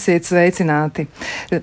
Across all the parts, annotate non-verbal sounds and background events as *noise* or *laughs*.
Esiet sveicināti! Ir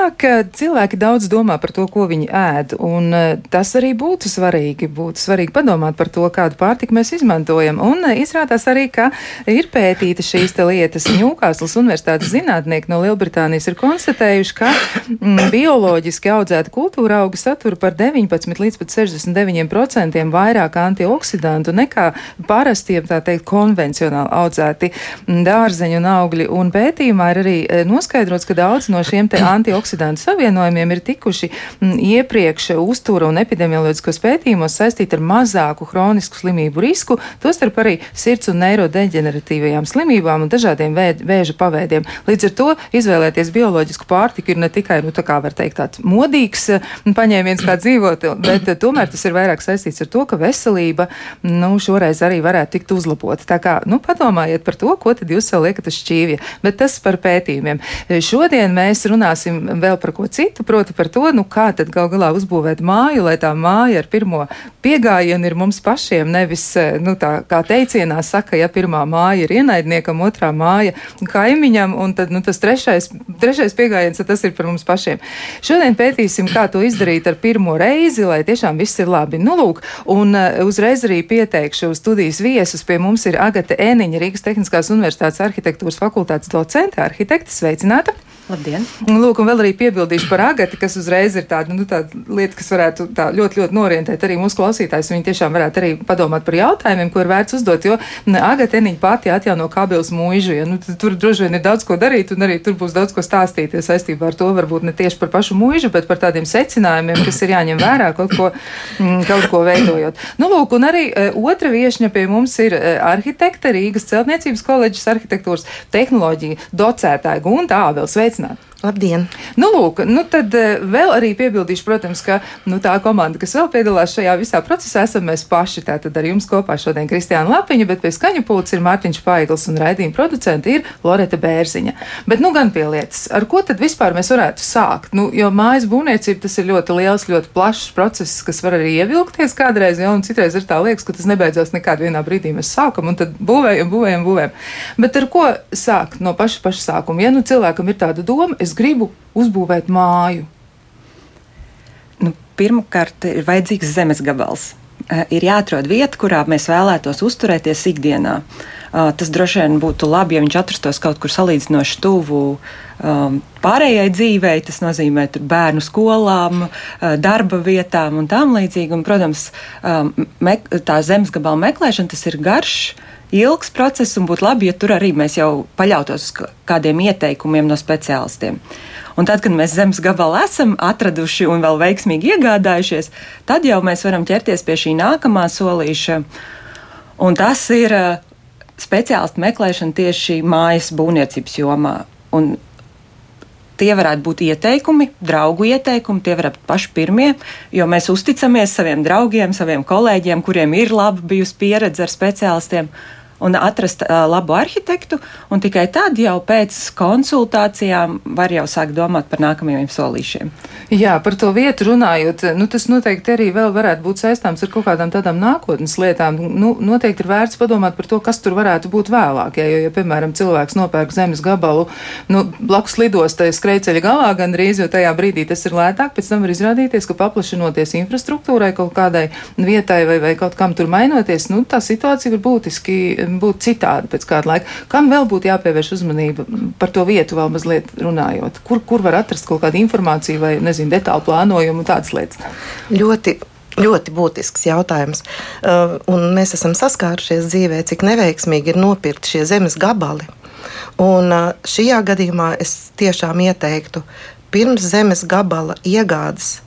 tā, ka cilvēki daudz domā par to, ko viņi ēd, un eh, tas arī būtu svarīgi. Būtu svarīgi padomāt par to, kādu pārtiku mēs izmantojam. Un eh, izrādās arī, ka ir pētīta šīs lietas. Ņūkāslas universitātes zinātnieki no Lielbritānijas ir konstatējuši, ka mm, bioloģiski audzēta kultūra auga satura par 19 līdz pat 69% vairāk antioksidantu nekā parastiem, tā teikt, konvencionāli audzēti dārzeņu un augļi. Un pētījumā ir arī eh, noskaidrots, ka daudz no šiem te antioksidantu savienojumiem ir tikuši mm, iepriekš uztura un epidemioloģiskos pētījumos saistīti ar mazāku hronisku slimību risku, tostarp arī sirds un neirodeģeneratīvajām slimībām un dažādiem vē, vēža paveidiem. Līdz ar to izvēlēties bioloģisku pārtiku ir ne tikai, nu, tā kā var teikt, tāds modīgs mm, paņēmiens, kā dzīvot, bet tomēr tas ir vairāk saistīts ar to, ka veselība, nu, šoreiz arī varētu tikt uzlabota. Tā kā, nu, padomājiet par to, ko tad jūs sev liekat uz šķīvja, bet tas par pētījumiem. Šodien mēs runājam runāsim vēl par ko citu, proti par to, nu kā tad gal galā uzbūvēt māju, lai tā māja ar pirmo piegājienu ir mums pašiem, nevis, eh, nu tā kā teicienā saka, ja pirmā māja ir ienaidniekam, otrā māja kaimiņam, un tad, nu tas trešais, trešais piegājiens, tas ir par mums pašiem. Šodien pētīsim, kā to izdarīt ar pirmo reizi, lai tiešām viss ir labi. Nu, lūk, un uh, uzreiz arī pieteikšu studijas viesus. Pie mums ir Agate Ēniņa, Rīgas Tehniskās Universitātes arhitektūras fakultātes docente, arhitekte, sveicināta! Labdien! Lūk, un vēl arī piebildīšu par agati, kas uzreiz ir tāda, nu, tāda lieta, kas varētu tā ļoti, ļoti norientēt arī mūsu klausītājus. Viņi tiešām varētu arī padomāt par jautājumiem, ko ir vērts uzdot, jo agati eniņa pati atjauno kabels mūžu, ja nu, tur droši vien ir daudz ko darīt, un arī tur būs daudz ko stāstīt ja saistībā ar to, varbūt ne tieši par pašu mūžu, bet par tādiem secinājumiem, kas ir jāņem vērā kaut ko, mm, kaut ko veidojot. Nu, lūk, un arī uh, otra viešņa pie mums ir uh, arhitekte Rīgas celtniecības koledžas arhitektūras tehnoloģija docētāja Gunta Ābels. Sveicināt! Sveicināti! Labdien! Nu, lūk, nu tad eh, vēl arī piebildīšu, protams, ka nu, tā komanda, kas vēl piedalās šajā visā procesā, esam mēs paši. Tātad ar jums kopā šodien Kristiāna Lapiņa, bet pie skaņu pults ir Mārtiņš Paigls un raidījuma producenti ir Loreta Bērziņa. Bet nu gan pie lietas, ar ko tad vispār mēs varētu sākt? Nu, jo mājas būvniecība tas ir ļoti liels, ļoti plašs process, kas var arī ievilkties kādreiz, ja, un citreiz ir tā liekas, ka tas nebeidzās nekādā vienā brīdī. Mēs sākam un tad būvējam, būvējam, būvējam. Bet ar ko sākt no paša, paša sākuma? Ja nu cilvēkam ir tāda doma, es gribu uzbūvēt māju? Nu, Pirmkārt, ir vajadzīgs zemes gabals. Uh, ir jāatrod vieta, kurā mēs vēlētos uzturēties ikdienā. Uh, tas droši vien būtu labi, ja viņš atrastos kaut kur salīdzinoši tuvu um, pārējai dzīvei. Tas nozīmē bērnu skolām, uh, darba vietām un tam līdzīgi. Un, protams, me, tā zemes gabala meklēšana tas ir garš. Ilgs process, un būtu labi, ja tur arī mēs jau paļautos uz kādiem ieteikumiem no speciālistiem. Un tad, kad mēs zemes gabalu esam atraduši un vēl veiksmīgi iegādājušies, tad jau mēs varam ķerties pie šī nākamā solīša. Un tas ir uh, speciālistu meklēšana tieši mājas būvniecības jomā. Un tie varētu būt ieteikumi, draugu ieteikumi, tie varētu būt paši pirmie, jo mēs uzticamies saviem draugiem, saviem kolēģiem, kuriem ir laba bijusi pieredze ar speciālistiem un atrast uh, labu arhitektu, un tikai tad jau pēc konsultācijām var jau sākt domāt par nākamajiem solīšiem. Jā, par to vietu runājot, nu, tas noteikti arī vēl varētu būt saistāms ar kaut kādām tādām nākotnes lietām. Nu, noteikti ir vērts padomāt par to, kas tur varētu būt vēlāk. Ja, jo, ja, piemēram, cilvēks nopērk zemes gabalu nu, blakus lidostai skrejceļa galā gandrīz, jo tajā brīdī tas ir lētāk, pēc tam var izrādīties, ka paplašinoties infrastruktūrai kaut kādai vietai vai, vai kaut kam tur mainoties, nu, tā situācija var būtiski būt citādi pēc kāda laika. Kam vēl būtu jāpievērš uzmanība par to vietu vēl mazliet runājot? Kur, kur var atrast kaut kādu informāciju vai, nezinu, detālu plānojumu un tādas lietas? Ļoti ļoti būtisks jautājums. Uh, mēs esam saskārušies dzīvē, cik neveiksmīgi ir nopirkt šie zemes gabali. Un uh, šajā gadījumā es tiešām ieteiktu pirms zemes gabala iegādes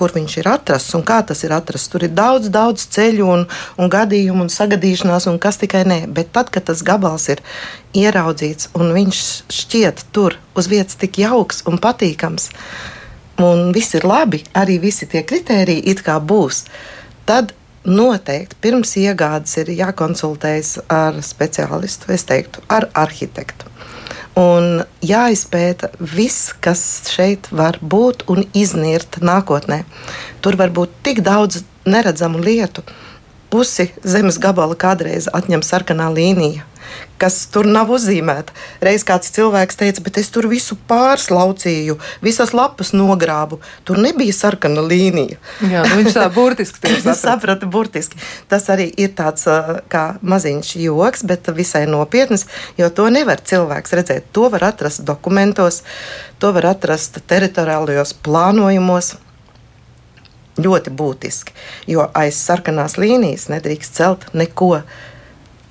kur viņš ir atrasts un kā tas ir atrasts. Tur ir daudz, daudz ceļu un, un gadījumu un sagadīšanās, un kas tikai nē. Bet tad, kad tas gabals ir ieraudzīts un viņš šķiet tur uz vietas tik jauks un patīkams, un viss ir labi, arī visi tie kriteriji it kā būs, tad noteikti pirms iegādes ir jākonsultējas ar speciālistu, es teiktu, ar arhitektu. Un jāizpēta viss, kas šeit var būt un iznirt nākotnē. Tur var būt tik daudz neredzamu lietu. Pusi zemes gabala kādreiz atņem sarkanā līnija kas tur nav uzzīmēta. Reiz kāds cilvēks teica, bet es tur visu pārslaucīju, visas lapas nogrābu. Tur nebija sarkana līnija. Jā, nu viņš tā burtiski *laughs* saprata. saprata burtiski. Tas arī ir tāds kā maziņš joks, bet visai nopietns, jo to nevar cilvēks redzēt. To var atrast dokumentos, to var atrast teritoriālajos plānojumos ļoti būtiski, jo aiz sarkanās līnijas nedrīkst celt neko.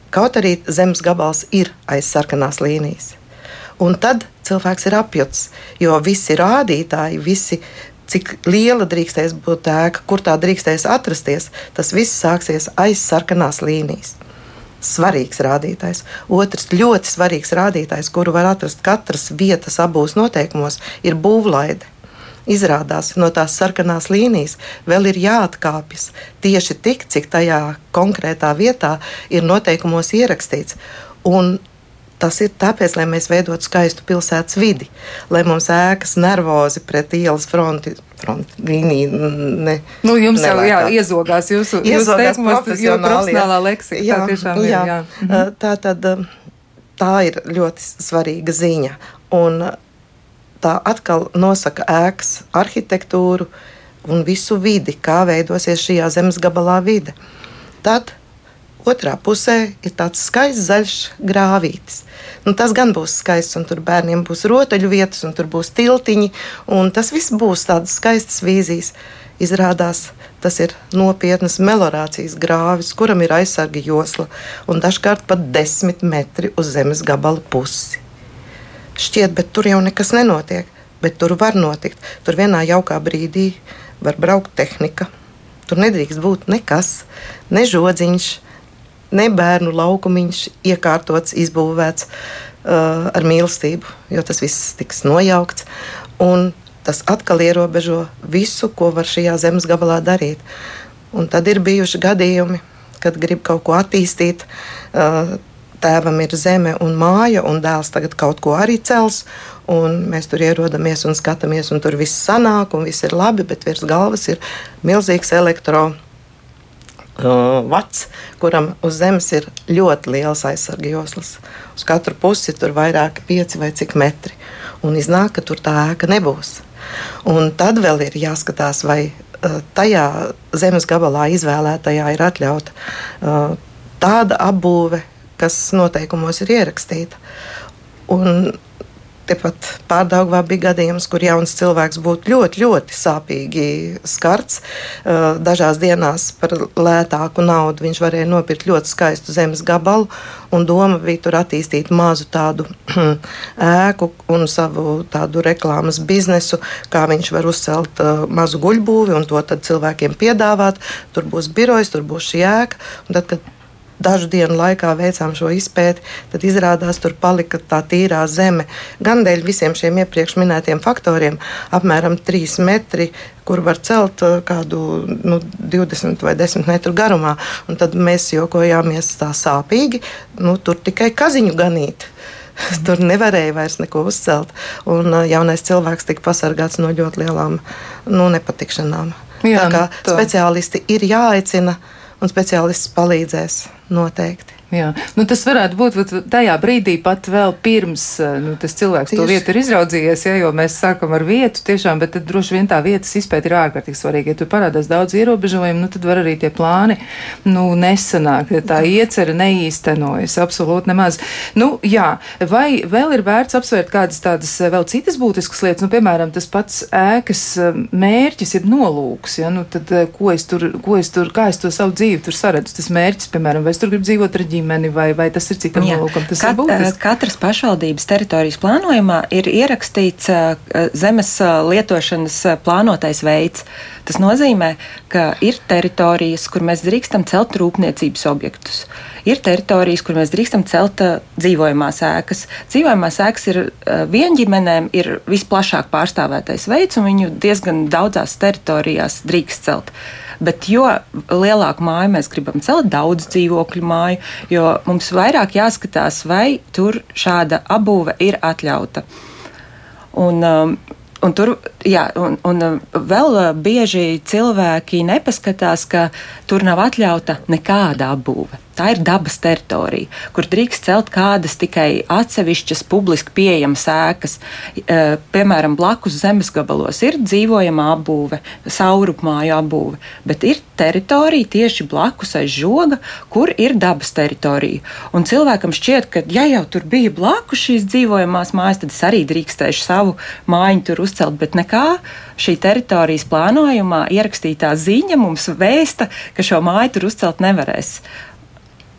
Kaut arī zemes gabals ir aiz sarkanās līnijas. Un tad cilvēks ir apjuts, jo visi rādītāji, visi, cik liela drīkstēs būt ēka, kur tā drīkstēs atrasties, tas viss sāksies aiz sarkanās līnijas. Svarīgs rādītājs. Otrs ļoti svarīgs rādītājs, kuru var atrast katras vietas abos noteikumos, ir būvlaide izrādās no tās sarkanās līnijas vēl ir jāatkāpjas tieši tik, cik tajā konkrētā vietā ir noteikumos ierakstīts. Un Tas ir tāpēc, lai mēs veidotu skaistu pilsētas vidi, lai mums ēkas nervozi pret ielas fronti. Fronti, līnija, ne, nu, jums jau jā, iezogās jūsu, teikumos, jo profesionālā leksika. Jā, tā tiešām jā, ir. Jā. Mhm. Tā, tad, tā ir ļoti svarīga ziņa. Un tā atkal nosaka ēkas arhitektūru un visu vidi, kā veidosies šajā zemes gabalā vide. Tad otrā pusē ir tāds skaists zaļš grāvītis. Nu, tas gan būs skaists, un tur bērniem būs rotaļu vietas, un tur būs tiltiņi, un tas viss būs tādas skaistas vīzijas. Izrādās, tas ir nopietnas melorācijas grāvis, kuram ir aizsarga josla un dažkārt pat desmit metri uz zemes gabala pusi šķiet, bet tur jau nekas nenotiek. Bet tur var notikt. Tur vienā jaukā brīdī var braukt tehnika. Tur nedrīkst būt nekas, ne žodziņš, ne bērnu laukumiņš, iekārtots, izbūvēts uh, ar mīlestību, jo tas viss tiks nojaukts. Un tas atkal ierobežo visu, ko var šajā zemes gabalā darīt. Un tad ir bijuši gadījumi, kad grib kaut ko attīstīt. Uh, tēvam ir zeme un māja, un dēls tagad kaut ko arī cels. Mēs tur ierodamies un skatāmies, un tur viss sanāk, un viss ir labi, bet virs galvas ir milzīgs elektronisks uh, vats, kuram uz zemes ir ļoti liels aizsarga joslas. Uz katru pusi tur vairāki pieci vai cik metri. Un iznāk, ka tur tā ēka nebūs. Un tad vēl ir jāskatās, vai uh, tajā zemes gabalā izvēlētajā ir atļauta uh, tāda apbūve, kas noteikumos ir ierakstīta. Un Tepat pārdaugā bija gadījums, kur jauns cilvēks būtu ļoti, ļoti sāpīgi skarts. Dažās dienās par lētāku naudu viņš varēja nopirkt ļoti skaistu zemes gabalu, un doma bija tur attīstīt mazu tādu *clears throat* ēku un savu tādu reklāmas biznesu, kā viņš var uzcelt mazu guļbūvi un to cilvēkiem piedāvāt. Tur būs birojs, tur būs šī ēka. Tad, kad dažu dienu laikā veicām šo izpēti, tad izrādās, tur palika tā tīrā zeme. Gan dēļ visiem šiem iepriekš minētiem faktoriem, apmēram 3 metri, kur var celt uh, kādu nu, 20 vai 10 metru garumā. Un tad mēs jokojāmies tā sāpīgi, nu, tur tikai kaziņu ganīt. *laughs* Tur nevarēja vairs neko uzcelt. Un uh, jaunais cilvēks tika pasargāts no ļoti lielām nu, nepatikšanām. Jā, Tā kā nu, speciālisti ir jāaicina, un speciālists palīdzēs noteikti. Jā. Nu, tas varētu būt tajā brīdī, pat vēl pirms eh, nu, tas cilvēks Tieši. to vietu ir izraudzījies, ja, jo mēs sākam ar vietu tiešām, bet tad droši vien tā vietas izpēta ir ārkārtīgi svarīga. Ja tur parādās daudz ierobežojumu, nu, tad var arī tie plāni nu, nesanākt, ja tā iecerē neīstenojas absolūti nemaz. Nu, jā, vai vēl ir vērts apsvērt kādas tādas eh, vēl citas būtiskas lietas, nu, piemēram, tas pats ēkas eh, mērķis ir nolūks, ja, nu, tad ko es tur, ko es tur, kā es to savu dzīvi tur saredzu, tas mērķis, piemēram, vai es tur gribu dzīvot ar ģimeni vai, vai tas ir citam nolūkam? Tas Kat, ir būtiski. Katras pašvaldības teritorijas plānojumā ir ierakstīts zemes lietošanas plānotais veids. Tas nozīmē, ka ir teritorijas, kur mēs drīkstam celt rūpniecības objektus. Ir teritorijas, kur mēs drīkstam celt uh, dzīvojamās ēkas. Dzīvojamās ēkas ir uh, vienģimenēm ir visplašāk pārstāvētais veids, un viņu diezgan daudzās teritorijās drīkst celt. Bet jo lielāku māju mēs gribam celt, daudz dzīvokļu māju, jo mums vairāk jāskatās, vai tur šāda apbūve ir atļauta. Un, um, un tur Jā, un, un vēl bieži cilvēki nepaskatās, ka tur nav atļauta nekāda apbūve. Tā ir dabas teritorija, kur drīkst celt kādas tikai atsevišķas publiski pieejamas ēkas. E, piemēram, blakus zemes gabalos ir dzīvojama apbūve, saurupmāju apbūve, bet ir teritorija tieši blakus aiz žoga, kur ir dabas teritorija. Un cilvēkam šķiet, ka ja jau tur bija blakus šīs dzīvojamās mājas, tad es arī drīkstēšu savu mājiņu tur uzcelt, bet nekā šī teritorijas plānojumā ierakstītā ziņa mums vēsta, ka šo māju tur uzcelt nevarēs.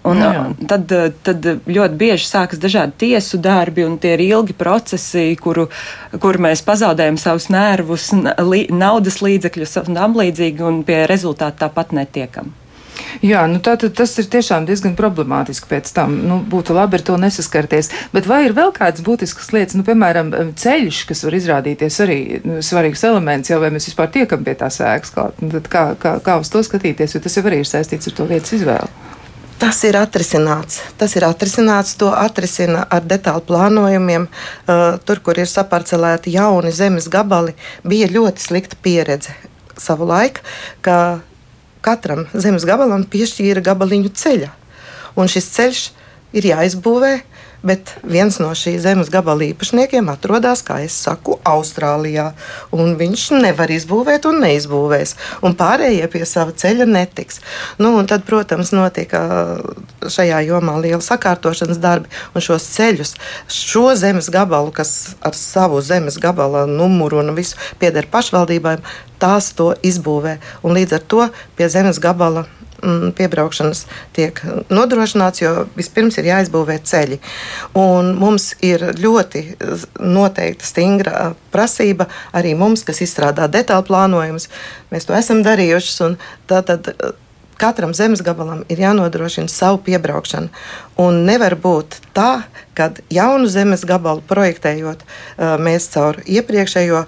Un, jā, jā. Tad, tad ļoti bieži sākas dažādi tiesu darbi, un tie ir ilgi procesi, kuru, kur mēs pazaudējam savus nervus, naudas līdzekļus un tam līdzīgi, un pie rezultātu tāpat netiekam. Jā, nu tā, tas ir tiešām diezgan problemātiski pēc tam. Nu, būtu labi ar to nesaskarties. Bet vai ir vēl kādas būtiskas lietas, nu, piemēram, ceļš, kas var izrādīties arī nu, svarīgs elements, jau vai mēs vispār tiekam pie tās ēkas klāt? Nu, kā, kā, kā uz to skatīties, jo tas jau arī ir saistīts ar to vietas izvēli? Tas ir atrisināts. Tas ir atrisināts. To atrisina ar detālu plānojumiem. Uh, tur, kur ir saparcelēti jauni zemes gabali, bija ļoti slikta pieredze savu laiku, ka katram zemes gabalam piešķīra gabaliņu ceļa. Un šis ceļš ir jāizbūvē bet viens no šī zemes gabala īpašniekiem atrodas, kā jau saku, Austrālijā. Viņš nevar izbūvēt un neizbūvēs, un pārējie pie sava ceļa netiks. Nu, tad, protams, notika šajā jomā liela sakārtošanas darbi, un šos ceļus, šo zemes gabalu, kas ar savu zemes gabala numuru un visu pieder pašvaldībām, tās to izbūvē. Un līdz ar to pie zemes gabala piebraukšanas tiek nodrošināts, jo vispirms ir jāizbūvē ceļi. Un mums ir ļoti noteikta stingra prasība arī mums, kas izstrādā detālu plānojumus. Mēs to esam darījuši. Tātad katram zemes gabalam ir jānodrošina savu piebraukšanu. Un nevar būt tā, ka jaunu zemes gabalu projektējot, mēs caur iepriekšējo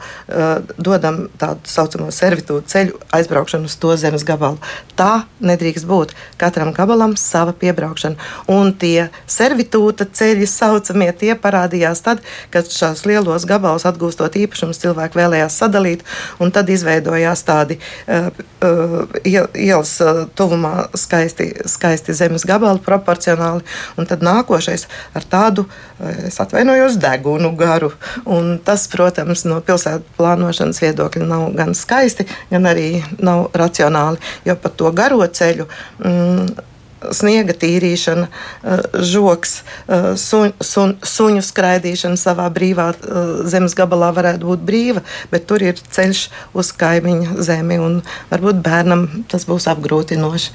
dodam tādu saucamo servitūru ceļu aizbraukšanu uz to zemes gabalu. Tā nedrīkst būt. Katram gabalam sava piebraukšana. Un tie servitūta ceļi saucamie, tie parādījās tad, kad šos lielos gabalus atgūstot īpašumus cilvēki vēlējās sadalīt, un tad izveidojās tādi uh, uh, ielas uh, tuvumā skaisti, skaisti zemes gabali proporcionāli un tad nākošais ar tādu, eh, es atvainojos, degunu garu. Un tas, protams, no pilsētu plānošanas viedokļa nav gan skaisti, gan arī nav racionāli, jo pa to garo ceļu. Mm, sniega tīrīšana, eh, žoks, eh, suņ, sun, suņu skraidīšana savā brīvā eh, zemes gabalā varētu būt brīva, bet tur ir ceļš uz kaimiņa zemi, un varbūt bērnam tas būs apgrūtinoši.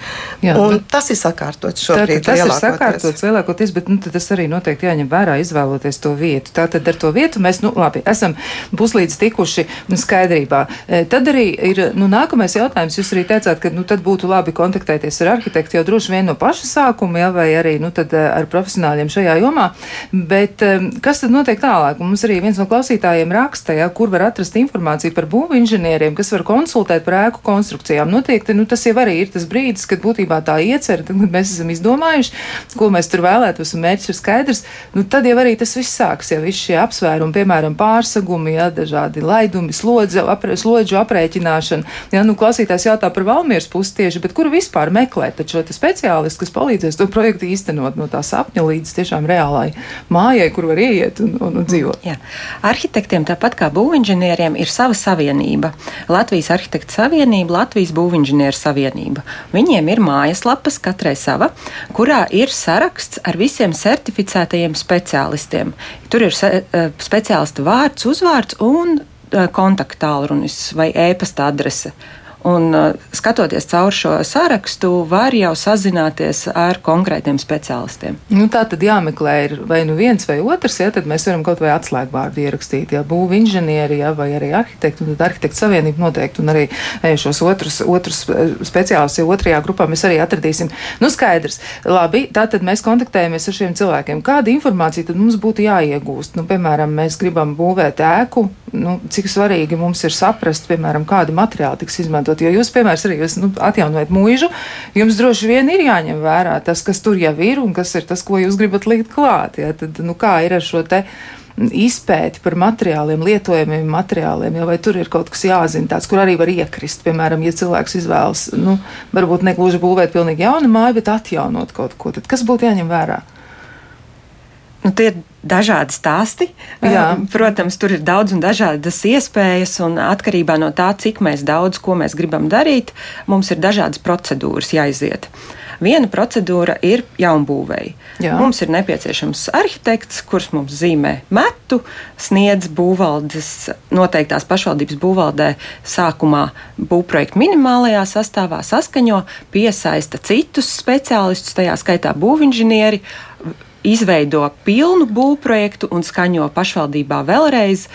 Jā, un bet, tas ir sakārtots šobrīd. Tā, tas ir sakārtots lielākoties, bet nu, tas arī noteikti jāņem vērā, izvēloties to vietu. Tātad ar to vietu mēs, nu, labi, esam puslīdz tikuši nu, skaidrībā. Tad arī ir nu, nākamais jautājums. Jūs arī teicāt, ka nu, tad būtu labi kontaktēties ar arhitektu jau droši vien no paša sākuma, ja, vai arī nu, tad, eh, ar profesionāļiem šajā jomā. Bet eh, kas tad notiek tālāk? Mums arī viens no klausītājiem raksta, ja, kur var atrast informāciju par būvu inženieriem, kas var konsultēt par ēku konstrukcijām. Noteikti nu, tas jau arī ir tas brīdis, kad būtībā tā iecer, tad, kad mēs esam izdomājuši, ko mēs tur vēlētos, un mērķis ir skaidrs. Nu, tad jau arī tas viss sāks, ja visi šie apsvērumi, piemēram, pārsagumi, ja, dažādi laidumi, slodze, apre, slodžu aprēķināšana. Ja, nu, klausītājs jautā par Valmieras pusi tieši, bet kuru vispār meklēt šo speciālistu? Speciālists, kas palīdzēs to projektu īstenot no tā sapņa līdz tiešām reālai mājai, kur var ieiet un, un, un dzīvot. Jā. Arhitektiem, tāpat kā būvinženieriem, ir sava savienība. Latvijas Arhitektu Savienība, Latvijas Būvinženieru Savienība. Viņiem ir mājaslapas, katrai sava, kurā ir saraksts ar visiem certificētajiem speciālistiem. Tur ir eh, speciālista vārds, uzvārds un eh, kontaktālrunis vai e-pasta adrese. Un, uh, skatoties caur šo sarakstu, var jau sazināties ar konkrētiem speciālistiem. Nu, tā tad jāmeklē vai nu viens vai otrs, ja tad mēs varam kaut vai atslēgvārdu ierakstīt. Ja būvniecība inženieri ja, vai arī arhitekti, tad arhitekta savienība noteikti un arī e, šos otrus, otrus e, speciālistus ja otrajā grupā mēs arī atradīsim. Nu, skaidrs. Labi, tā tad mēs kontaktējamies ar šiem cilvēkiem. Kāda informācija tad mums būtu jāiegūst? Nu, piemēram, mēs gribam būvēt ēku. Nu, cik svarīgi mums ir saprast, piemēram, kādi materiāli tiks izmantot izmantot. Jo jūs, piemēram, arī jūs nu, atjaunojat mūžu, jums droši vien ir jāņem vērā tas, kas tur jau ir un kas ir tas, ko jūs gribat likt klāt. Ja? Tad, nu, kā ir ar šo te izpēti par materiāliem, lietojamiem materiāliem, ja vai tur ir kaut kas jāzina tāds, kur arī var iekrist. Piemēram, ja cilvēks izvēlas, nu, varbūt negluži būvēt pilnīgi jaunu māju, bet atjaunot kaut ko, tad kas būtu jāņem vērā? Nu, tie ir dažādi stāsti. Jā. Protams, tur ir daudz un dažādas iespējas, un atkarībā no tā, cik mēs daudz ko mēs gribam darīt, mums ir dažādas procedūras jāiziet. Viena procedūra ir jaunbūvēja. Jā. Mums ir nepieciešams arhitekts, kurš mums zīmē metu, sniedz būvvaldes, noteiktās pašvaldības būvvaldē sākumā būvprojektu minimālajā sastāvā, saskaņo, piesaista citus speciālistus, tajā skaitā būvinženieri, izveido pilnu būvprojektu un skaņo pašvaldībā vēlreiz.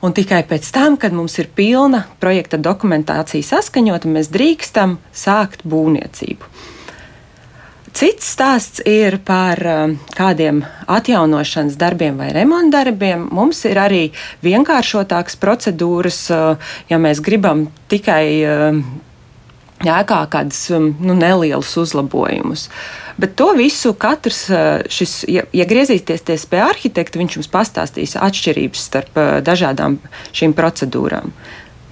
Un tikai pēc tam, kad mums ir pilna projekta dokumentācija saskaņota, mēs drīkstam sākt būvniecību. Cits stāsts ir par um, kādiem atjaunošanas darbiem vai remontdarbiem. Mums ir arī vienkāršotākas procedūras, uh, ja mēs gribam tikai um, ēkā kādus um, nu, nelielus uzlabojumus. Bet to visu katrs, uh, šis, ja, ja griezīsieties pie arhitekta, viņš jums pastāstīs atšķirības starp uh, dažādām šīm procedūrām.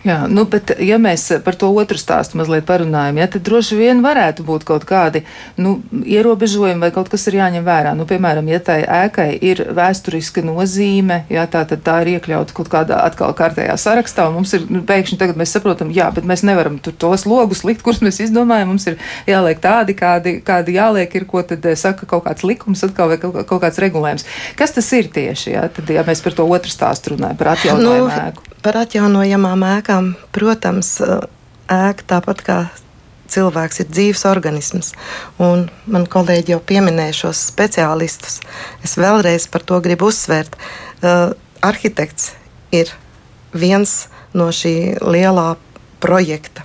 Jā, nu, bet, ja mēs par to otru stāstu mazliet parunājam, ja, tad droši vien varētu būt kaut kādi nu, ierobežojumi vai kaut kas ir jāņem vērā. Nu, piemēram, ja tai ēkai ir vēsturiska nozīme, ja, tā, tad tā ir iekļauta kaut kādā atkal kārtējā sarakstā, un mums ir nu, pēkšņi tagad mēs saprotam, jā, bet mēs nevaram tur tos logus likt, kurus mēs izdomājam. Mums ir jāliek tādi, kādi, kādi jāliek, ir ko tad eh, saka kaut kāds likums atkal vai kaut, kaut kāds regulējums. Kas tas ir tieši, ja, tad, ja mēs par to otru stāstu runājam, par atjaunojumu nu, ēku? Par atjaunojamām ēkām, protams, ēka tāpat kā cilvēks ir dzīves organisms. Un man kolēģi jau pieminēja šos speciālistus. Es vēlreiz par to gribu uzsvērt. Uh, arhitekts ir viens no šī lielā projekta.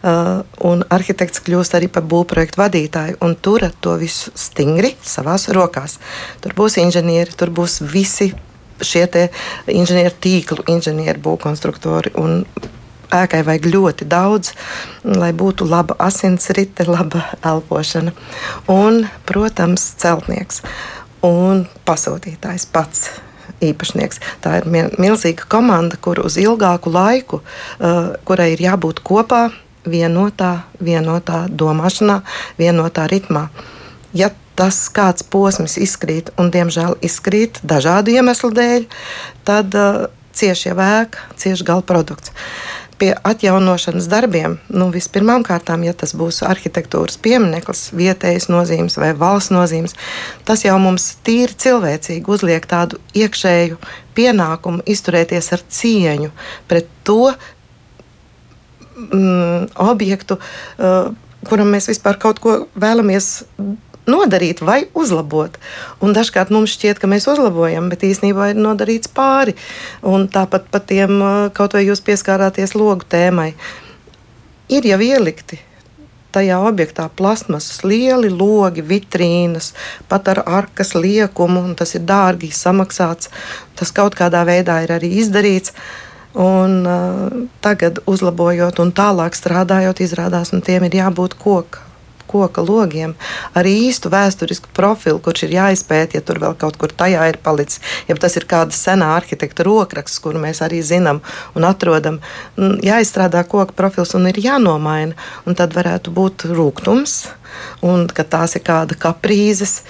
Uh, un arhitekts kļūst arī par būvprojektu vadītāju un turat to visu stingri savās rokās. Tur būs inženieri, tur būs visi šie inženieru tīklu, inženieru būvkonstruktori. Ēkai vajag ļoti daudz, lai būtu laba asinsrite, laba elpošana. Un, protams, celtnieks un pasūtītājs pats īpašnieks. Tā ir milzīga komanda, kur uz ilgāku laiku, uh, kurai ir jābūt kopā, vienotā, vienotā domāšanā, vienotā ritmā. Ja tas kāds posms izkrīt, un diemžēl izkrīt dažādu iemeslu dēļ, tad uh, cieši jau ēka, cieši gala produkts. Pie atjaunošanas darbiem, nu, vispirmām kārtām, ja tas būs arhitektūras piemineklis, vietējas nozīmes vai valsts nozīmes, tas jau mums tīri cilvēcīgi uzliek tādu iekšēju pienākumu izturēties ar cieņu pret to mm, objektu, uh, kuram mēs vispār kaut ko vēlamies nodarīt vai uzlabot. Un dažkārt mums šķiet, ka mēs uzlabojam, bet īsnībā ir nodarīts pāri. Un tāpat par tiem, kaut vai jūs pieskārāties logu tēmai, ir jau ielikti tajā objektā plasmasas, lieli logi, vitrīnas, pat ar arkas liekumu, un tas ir dārgi samaksāts. Tas kaut kādā veidā ir arī izdarīts. Un, uh, tagad, uzlabojot un tālāk strādājot, izrādās, ka tiem ir jābūt koka koka logiem ar īstu vēsturisku profilu, kurš ir jāizpēta, ja tur vēl kaut kur tajā ir palicis. Ja tas ir kāda senā arhitekta rokraksts, kuru mēs arī zinām un atrodam, jāizstrādā koka profils un ir jānomaina. Un tad varētu būt rūkums, un tās ir kāda kaprīzes.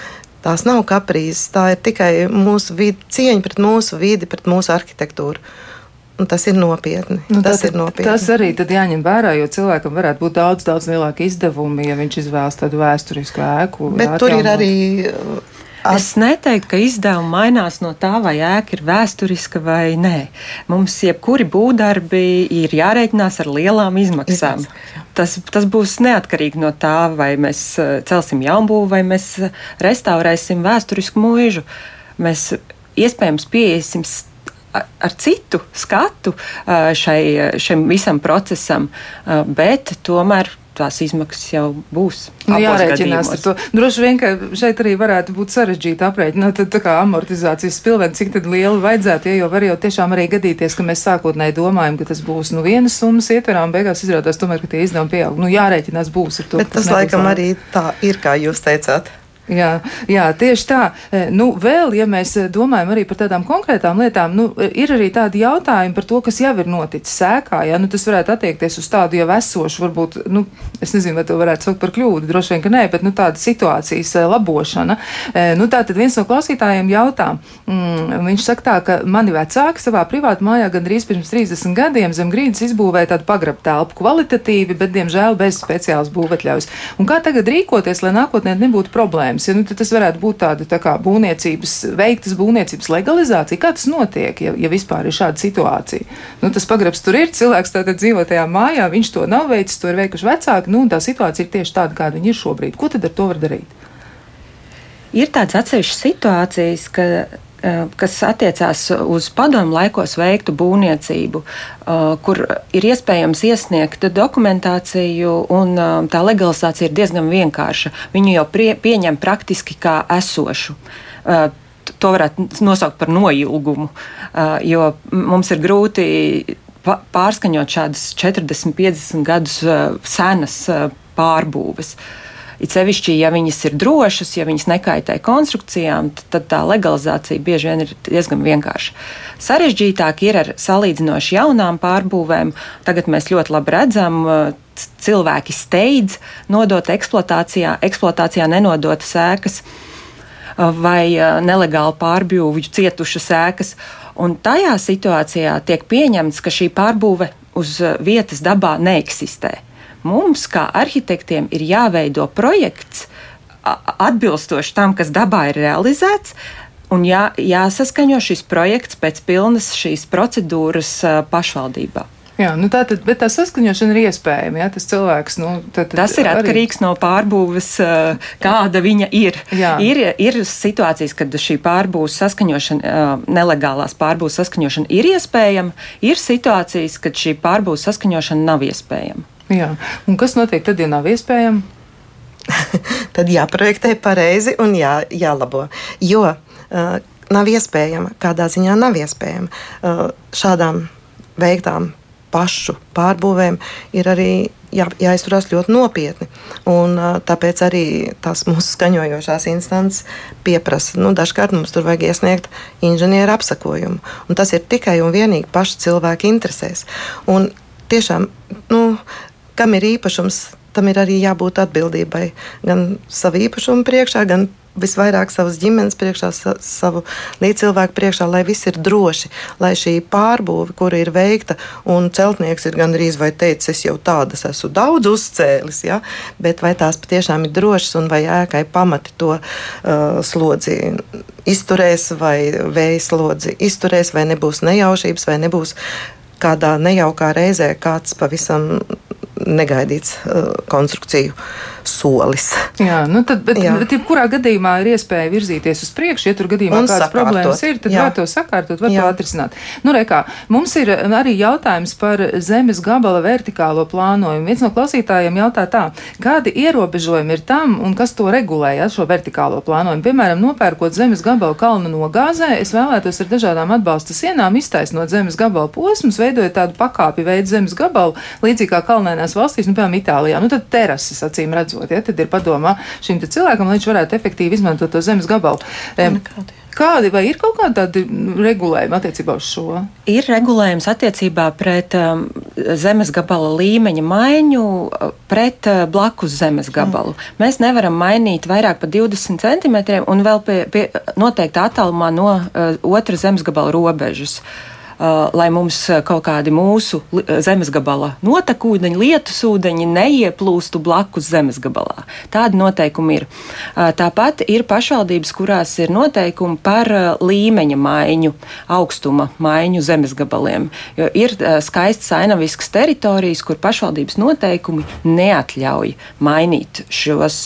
Tās nav kaprīzes, tā ir tikai mūsu vidi, cieņa pret mūsu vidi, pret mūsu arhitektūru. Un tas ir nopietni. Nu, tas, tad, ir nopietni. tas arī jāņem vērā, jo cilvēkam varētu būt daudz, daudz lielāki izdevumi, ja viņš izvēlas tādu vēsturisku ēku. Bet tur ir arī. At... Es neteiktu, ka izdevumi mainās no tā, vai ēka ir vēsturiska vai nē. Mums jebkuri būvdarbi ir jārēķinās ar lielām izmaksām. Tas, tas būs neatkarīgi no tā, vai mēs eh, celsim jaunbūvu vai mēs restaurēsim vēsturisku mūžu. Mēs iespējams pieiesim ar citu skatu šai, šim visam procesam, bet tomēr tās izmaksas jau būs. Nu, jārēķinās ar to. Droši vien, ka šeit arī varētu būt sarežģīti aprēķināt, tā kā amortizācijas spilveni, cik tad liela vajadzētu, ja jau var jau tiešām arī gadīties, ka mēs sākotnēji domājam, ka tas būs nu vienas summas ietverā, un beigās izrādās tomēr, ka tie izdevumi pieaug. Nu, jārēķinās būs ar to. Bet tas laikam arī tā ir, kā jūs teicāt. Jā, jā, tieši tā. E, nu, vēl, ja mēs domājam arī par tādām konkrētām lietām, nu, ir arī tādi jautājumi par to, kas jau ir noticis sēkā. Ja? Nu, tas varētu attiekties uz tādu jau esošu, varbūt, nu, es nezinu, vai to varētu saukt par kļūdu, droši vien, ka nē, bet nu, tāda situācijas e, labošana. E, nu, tā tad viens no klausītājiem jautā, mm, viņš saka tā, ka mani vecāki savā privātu mājā gandrīz pirms 30 gadiem zem grīdas izbūvēja tādu pagrabu telpu kvalitatīvi, bet, diemžēl, bez speciālas būvatļaujas. Un kā tagad rīkoties, lai nākotnē nebūtu problēmas? Jautājums. Ja, nu, tas varētu būt tāda tā kā būvniecības, veiktas būvniecības legalizācija. Kā tas notiek, ja, ja vispār ir šāda situācija? Nu, tas pagrabs tur ir, cilvēks tātad dzīvo tajā mājā, viņš to nav veicis, to ir veikuši vecāki, nu, un tā situācija ir tieši tāda, kāda viņi ir šobrīd. Ko tad ar to var darīt? Ir tādas atsevišķas situācijas, ka kas attiecās uz padomu laikos veiktu būvniecību, eh, kur ir iespējams iesniegt dokumentāciju, un eh, tā legalizācija ir diezgan vienkārša. Viņu jau prie, pieņem praktiski kā esošu. To varētu nosaukt par noilgumu, jo mums ir grūti pārskaņot šādas 40, 50 gadus senas pārbūves. Uh, It sevišķi, ja viņas ir drošas, ja viņas nekaitē konstrukcijām, tad tā legalizācija bieži vien ir diezgan vienkārša. Sarežģītāk ir ar salīdzinoši jaunām pārbūvēm. Tagad mēs ļoti labi redzam, cilvēki steidz nodot eksploatācijā, eksploatācijā nenodot sēkas vai nelegāli pārbūvju cietušas ēkas. Un tajā situācijā tiek pieņemts, ka šī pārbūve uz vietas dabā neeksistē mums, kā arhitektiem, ir jāveido projekts atbilstoši tam, kas dabā ir realizēts. Un jā, jāsaskaņo šis projekts pēc pilnas šīs procedūras pašvaldībā. Jā, nu tā tad, bet tā saskaņošana ir iespējama. Jā, tas cilvēks, nu, tad, tas ir atkarīgs arī... no pārbūves, kāda viņa ir. Jā. Ir, ir situācijas, kad šī pārbūves saskaņošana, nelegālās pārbūves saskaņošana ir iespējama, ir situācijas, kad šī pārbūves saskaņošana nav iespējama. Jā. Un kas notiek tad, ja nav iespējams? *laughs* tad jāprojektē pareizi un jā, jālabo. Jo uh, nav iespējama, kādā ziņā nav iespējama uh, šādām veiktām pašu pārbūvēm ir arī jā, jāizturās ļoti nopietni. Un, uh, tāpēc arī tās mūsu skaņojošās instances pieprasa, nu, dažkārt mums tur vajag iesniegt inženieru apsakojumu. Un tas ir tikai un vienīgi pašu cilvēku interesēs. Un tiešām, nu, kam ir īpašums, tam ir arī jābūt atbildībai gan savu īpašumu priekšā, gan visvairāk savas ģimenes priekšā, savu līdzcilvēku priekšā, lai viss ir droši, lai šī pārbūve, kura ir veikta, un celtnieks ir gandrīz vai teicis, es jau tādas esmu daudz uzcēlis, ja? bet vai tās patiešām ir drošas un vai ēkai pamati to uh, slodzi izturēs, vai vēja slodzi izturēs, vai nebūs nejaušības, vai nebūs kādā nejaukā reizē kāds pavisam negaidīts uh, konstrukciju solis. Jā, nu tad, bet, Jā. bet jebkurā gadījumā ir iespēja virzīties uz priekšu. Ja tur gadījumā un kādas sakārtot. problēmas ir, tad Jā. var to sakārtot, var Jā. to atrisināt. Nu, rekā, mums ir arī jautājums par zemes gabala vertikālo plānojumu. Viens no klausītājiem jautā tā, kādi ierobežojumi ir tam un kas to regulē, ja šo vertikālo plānojumu? Piemēram, nopērkot zemes gabalu kalnu nogāzē, es vēlētos ar dažādām atbalsta sienām iztaisnot zemes gabalu posmus, veidojot tādu pakāpi veidu zemes gabalu, līdzīgi kā kalnēnās citās valstīs, nu, piemēram, Itālijā, nu, tad terases acīm redzot, ja, tad ir padomā šim cilvēkam, lai viņš varētu efektīvi izmantot to zemes gabalu. Um, Kādi vai ir kaut kādi regulējumi attiecībā uz šo? Ir regulējums attiecībā pret um, zemes gabala līmeņa maiņu, pret uh, blakus zemes gabalu. Mm. Mēs nevaram mainīt vairāk par 20 centimetriem un vēl pie, pie noteikta attālumā no uh, otra zemes gabala robežas. Uh, lai mums uh, kaut kādi mūsu uh, zemes gabala notekūdeņi, lietus ūdeņi neieplūstu blakus zemes gabalā. Tādi noteikumi ir. Tāpat ir pašvaldības, kurās ir noteikumi par līmeņa maiņu, augstuma maiņu zemes gabaliem. Jo ir skaistas ainaviskas teritorijas, kur pašvaldības noteikumi neatļauj mainīt šos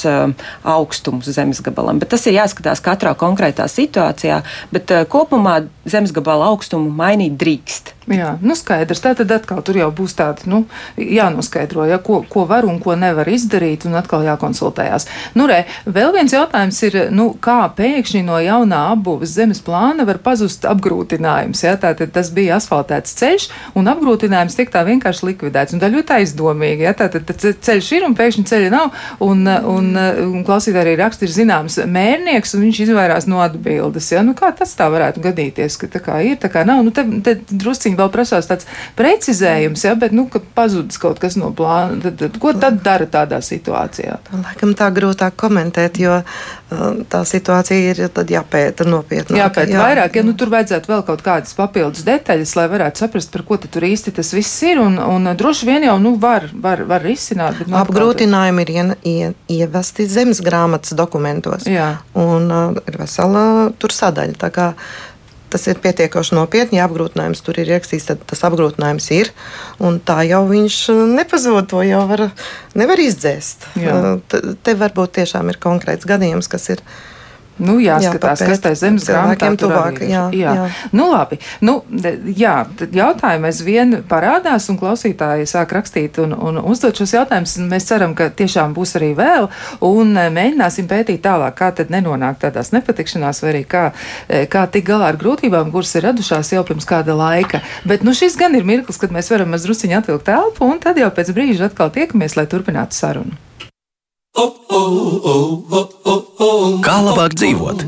augstumus zemes gabalam. Bet tas ir jāskatās katrā konkrētā situācijā, bet kopumā zemes gabala augstumu mainīt drīkst. Jā, nu skaidrs. Tā tad atkal tur jau būs tāda, nu, jānoskaidro, ja, ko, ko var un ko nevar izdarīt, un atkal jākonsultējās. Nu, re, vēl viens jautājums ir, nu, kā pēkšņi no jaunā apbūves zemes plāna var pazust apgrūtinājums. Ja? Tātad tas bija asfaltēts ceļš, un apgrūtinājums tiek tā vienkārši likvidēts. Un tā ļoti aizdomīgi. Ja? Tātad ceļš ir un pēkšņi ceļa nav, un, un, un klausītāji arī raksta, ir zināms mērnieks, un viņš izvairās no atbildes. Ja? Nu, kā tas tā varētu gadīties, ka tā kā ir, tā kā nav? Nu, te, te drusciņi vēl prasās tāds precizējums, ja, bet, nu, kad pazudis kaut kas no plāna, tad, tad ko tad dara tādā situācijā? Laikam tā grūtāk komentēt, jo uh, tā situācija ir jāpēta nopietni. Jāpēta jā. vairāk, ja nu, tur vajadzētu vēl kaut kādas papildus detaļas, lai varētu saprast, par ko tur īsti tas viss ir, un, un droši vien jau nu, var, var, var risināt. Bet, nu, Apgrūtinājumi ir ie, ie, ievesti zemes grāmatas dokumentos, jā. un uh, ir vesela tur sadaļa tas ir pietiekoši nopietni. Ja apgrūtinājums tur ir ierakstīts, tad tas apgrūtinājums ir. Tā jau viņš uh, nepazūd, to jau var, nevar izdzēst. Jā. Uh, te varbūt tiešām ir konkrēts gadījums, kas ir Nu, jāskatās, jā, kas tā zemes grāmatā tuvāk. Jā, jā. jā. Nu, labi. Nu, jā, jautājumi aizvien parādās, un klausītāji sāk rakstīt un, un uzdot šos jautājumus. Mēs ceram, ka tiešām būs arī vēl, un e, mēģināsim pētīt tālāk, kā tad nenonākt tādās nepatikšanās, vai arī kā, e, kā tik galā ar grūtībām, kuras ir radušās jau pirms kāda laika. Bet nu, šis gan ir mirklis, kad mēs varam mazliet atvilkt telpu, un tad jau pēc brīža atkal tiekamies, lai turpinātu sarunu. Kā labāk dzīvot?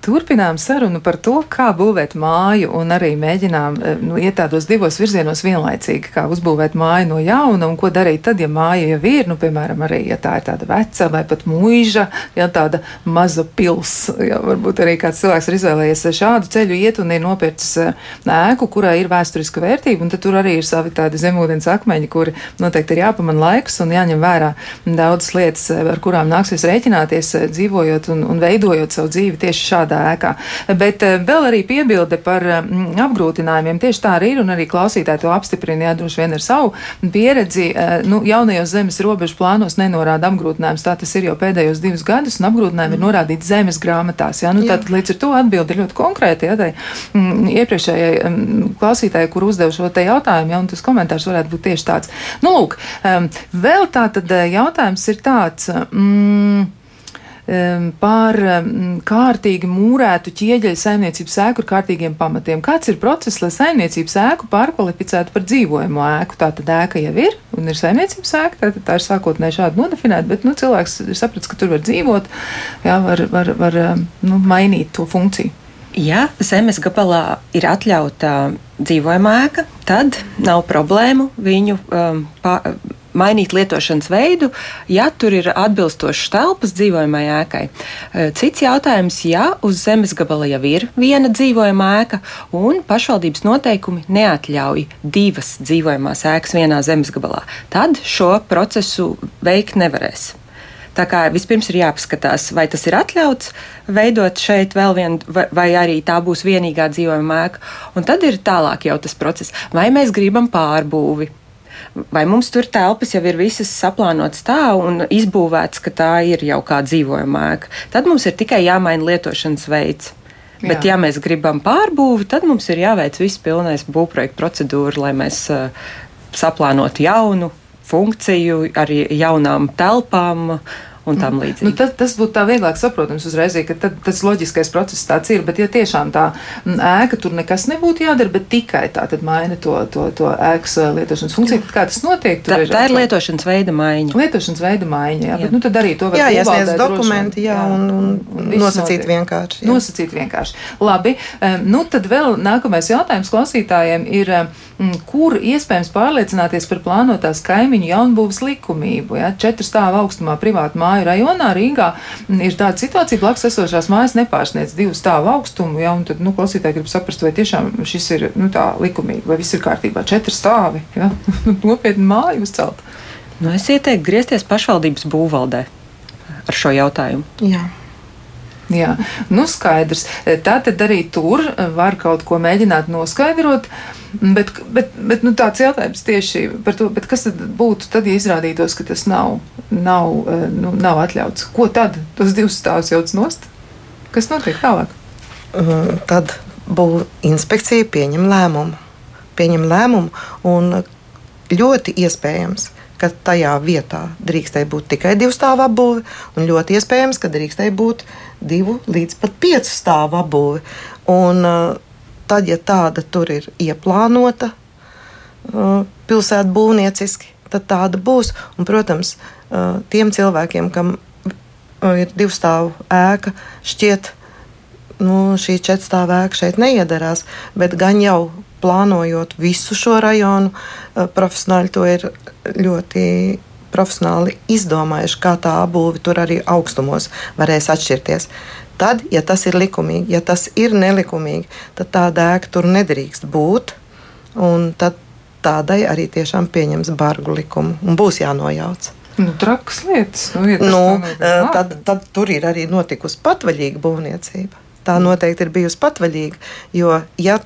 Turpinām sarunu par to, kā būvēt māju, un arī mēģinām eh, nu, iet tādos divos virzienos vienlaicīgi, kā uzbūvēt māju no jauna, un ko darīt tad, ja māja jau ir, nu, piemēram, arī, ja tā ir tāda veca vai pat mūža, ja tāda maza pils, ja varbūt arī kāds cilvēks ir izvēlējies šādu ceļu iet un ir nopircis eh, ēku, kurai ir vēsturiska vērtība, un tad tur arī ir savi tādi zemūdens akmeņi, kuri noteikti ir jāpaman laiks un jāņem vērā daudzas lietas, eh, ar kurām nāksies rēķināties, dzīvojot un, un veidojot savu dzīvi tieši šādā šādā ēkā. Bet eh, vēl arī piebilde par mm, apgrūtinājumiem. Tieši tā arī ir, un arī klausītāji to apstiprina, jā, droši vien ar savu pieredzi. Eh, nu, jaunajos zemes robežu plānos nenorāda apgrūtinājums. Tā tas ir jau pēdējos divus gadus, un apgrūtinājumi ir norādīti zemes grāmatās. Jā, nu, jā. Tātad līdz ar to atbildi ir ļoti konkrēti. Jā, tai, mm, iepriekšējai mm, klausītājai, kur uzdev šo te jautājumu, jā, un tas komentārs varētu būt tieši tāds. Nu, lūk, um, vēl tā tad eh, jautājums ir tāds. Mm, par kārtīgi mūrētu ķieģeļu saimniecības ēku ar kārtīgiem pamatiem. Kāds ir process, lai saimniecības ēku pārkvalificētu par dzīvojamo ēku? Tā tad ēka jau ir un ir saimniecības ēka, tā, tā ir sākotnēji šādi nodefinēta, bet nu, cilvēks ir sapratis, ka tur var dzīvot, jā, var, var, var nu, mainīt to funkciju. Ja zemes gabalā ir atļauta dzīvojamā ēka, tad nav problēmu viņu um, pār mainīt lietošanas veidu, ja tur ir atbilstošas telpas dzīvojamai ēkai. Eh, cits jautājums, ja uz zemes gabala jau ir viena dzīvojama ēka un pašvaldības noteikumi neatļauj divas dzīvojamās ēkas vienā zemes gabalā, tad šo procesu veikt nevarēs. Tā kā vispirms ir jāpaskatās, vai tas ir atļauts veidot šeit vēl vienu, vai, vai arī tā būs vienīgā dzīvojama ēka. Un tad ir tālāk jau tas process, vai mēs gribam pārbūvi, vai mums tur telpas jau ir visas saplānotas tā un izbūvētas, ka tā ir jau kā dzīvojama ēka. Tad mums ir tikai jāmaina lietošanas veids. Jā. Bet, ja mēs gribam pārbūvi, tad mums ir jāveic viss pilnais būvprojekta procedūra, lai mēs uh, saplānotu jaunu funkciju ar jaunām telpām. Uh, un tam mm. līdzīgi. Nu, tas, tas būtu tā vieglāk saprotams uzreiz, ka tad, tas loģiskais process tāds ir, bet ja tiešām tā mm, ēka tur nekas nebūtu jādara, bet tikai tā tad maina to, to, to ēkas lietošanas funkciju, tad kā tas notiek? Tā, ir, tā ir lietošanas veida maiņa. Lietošanas veida maiņa, jā, jā. bet nu tad arī to var jā, iesniedz dokumenti, jā, jā, un, un, un nosacīt notiek. vienkārši. Jā. Nosacīt vienkārši. Labi, nu tad vēl nākamais jautājums klausītājiem ir, kur iespējams pārliecināties par plānotās kaimiņu jaunbūvas likumību, ja? četru stāvu augstumā privātu māju māju rajonā Rīgā ir tāda situācija, blakus esošās mājas nepārsniedz divu stāvu augstumu, ja, un tad, nu, klausītāji grib saprast, vai tiešām šis ir, nu, tā likumīgi, vai viss ir kārtībā. Četri stāvi, ja, *laughs* nopietni māju uzcelt. Nu, es ieteiktu griezties pašvaldības būvvaldē ar šo jautājumu. Jā. Jā, nu skaidrs. Tā tad arī tur var kaut ko mēģināt noskaidrot. Bet, bet, bet nu, tāds jautājums tieši par to, kas tad būtu, tad, ja izrādītos, ka tas nav, nav, nu, nav atļauts. Ko tad? Tas divs stāvs jauc nost? Kas notiek tālāk? Tad būs inspekcija pieņem lēmumu pieņem lēmumu. Un ļoti iespējams, ka tajā vietā drīkstēja būt tikai divu stāvu apbūve, un ļoti iespējams, ka drīkstēja būt divu līdz pat piecu stāvu apbūve. Un, tad, ja tāda tur ir ieplānota pilsētu būvnieciski, tad tāda būs. Un, protams, tiem cilvēkiem, kam ir divu stāvu ēka, šķiet, nu, šī četru stāvu ēka šeit neiedarās, bet gan jau plānojot visu šo rajonu, profesionāļi to ir ļoti profesionāli izdomājuši, kā tā būve tur arī augstumos varēs atšķirties. Tad, ja tas ir likumīgi, ja tas ir nelikumīgi, tad tāda ēka tur nedrīkst būt. Tad tādai arī tiešām pieņems bargu likumu un būs jānojauc. Nu, trakas lietas. Nu, ja nu, tad, tad tur ir arī notikusi patvaļīga būvniecība. Tā noteikti ir bijusi patvaļīga, jo ja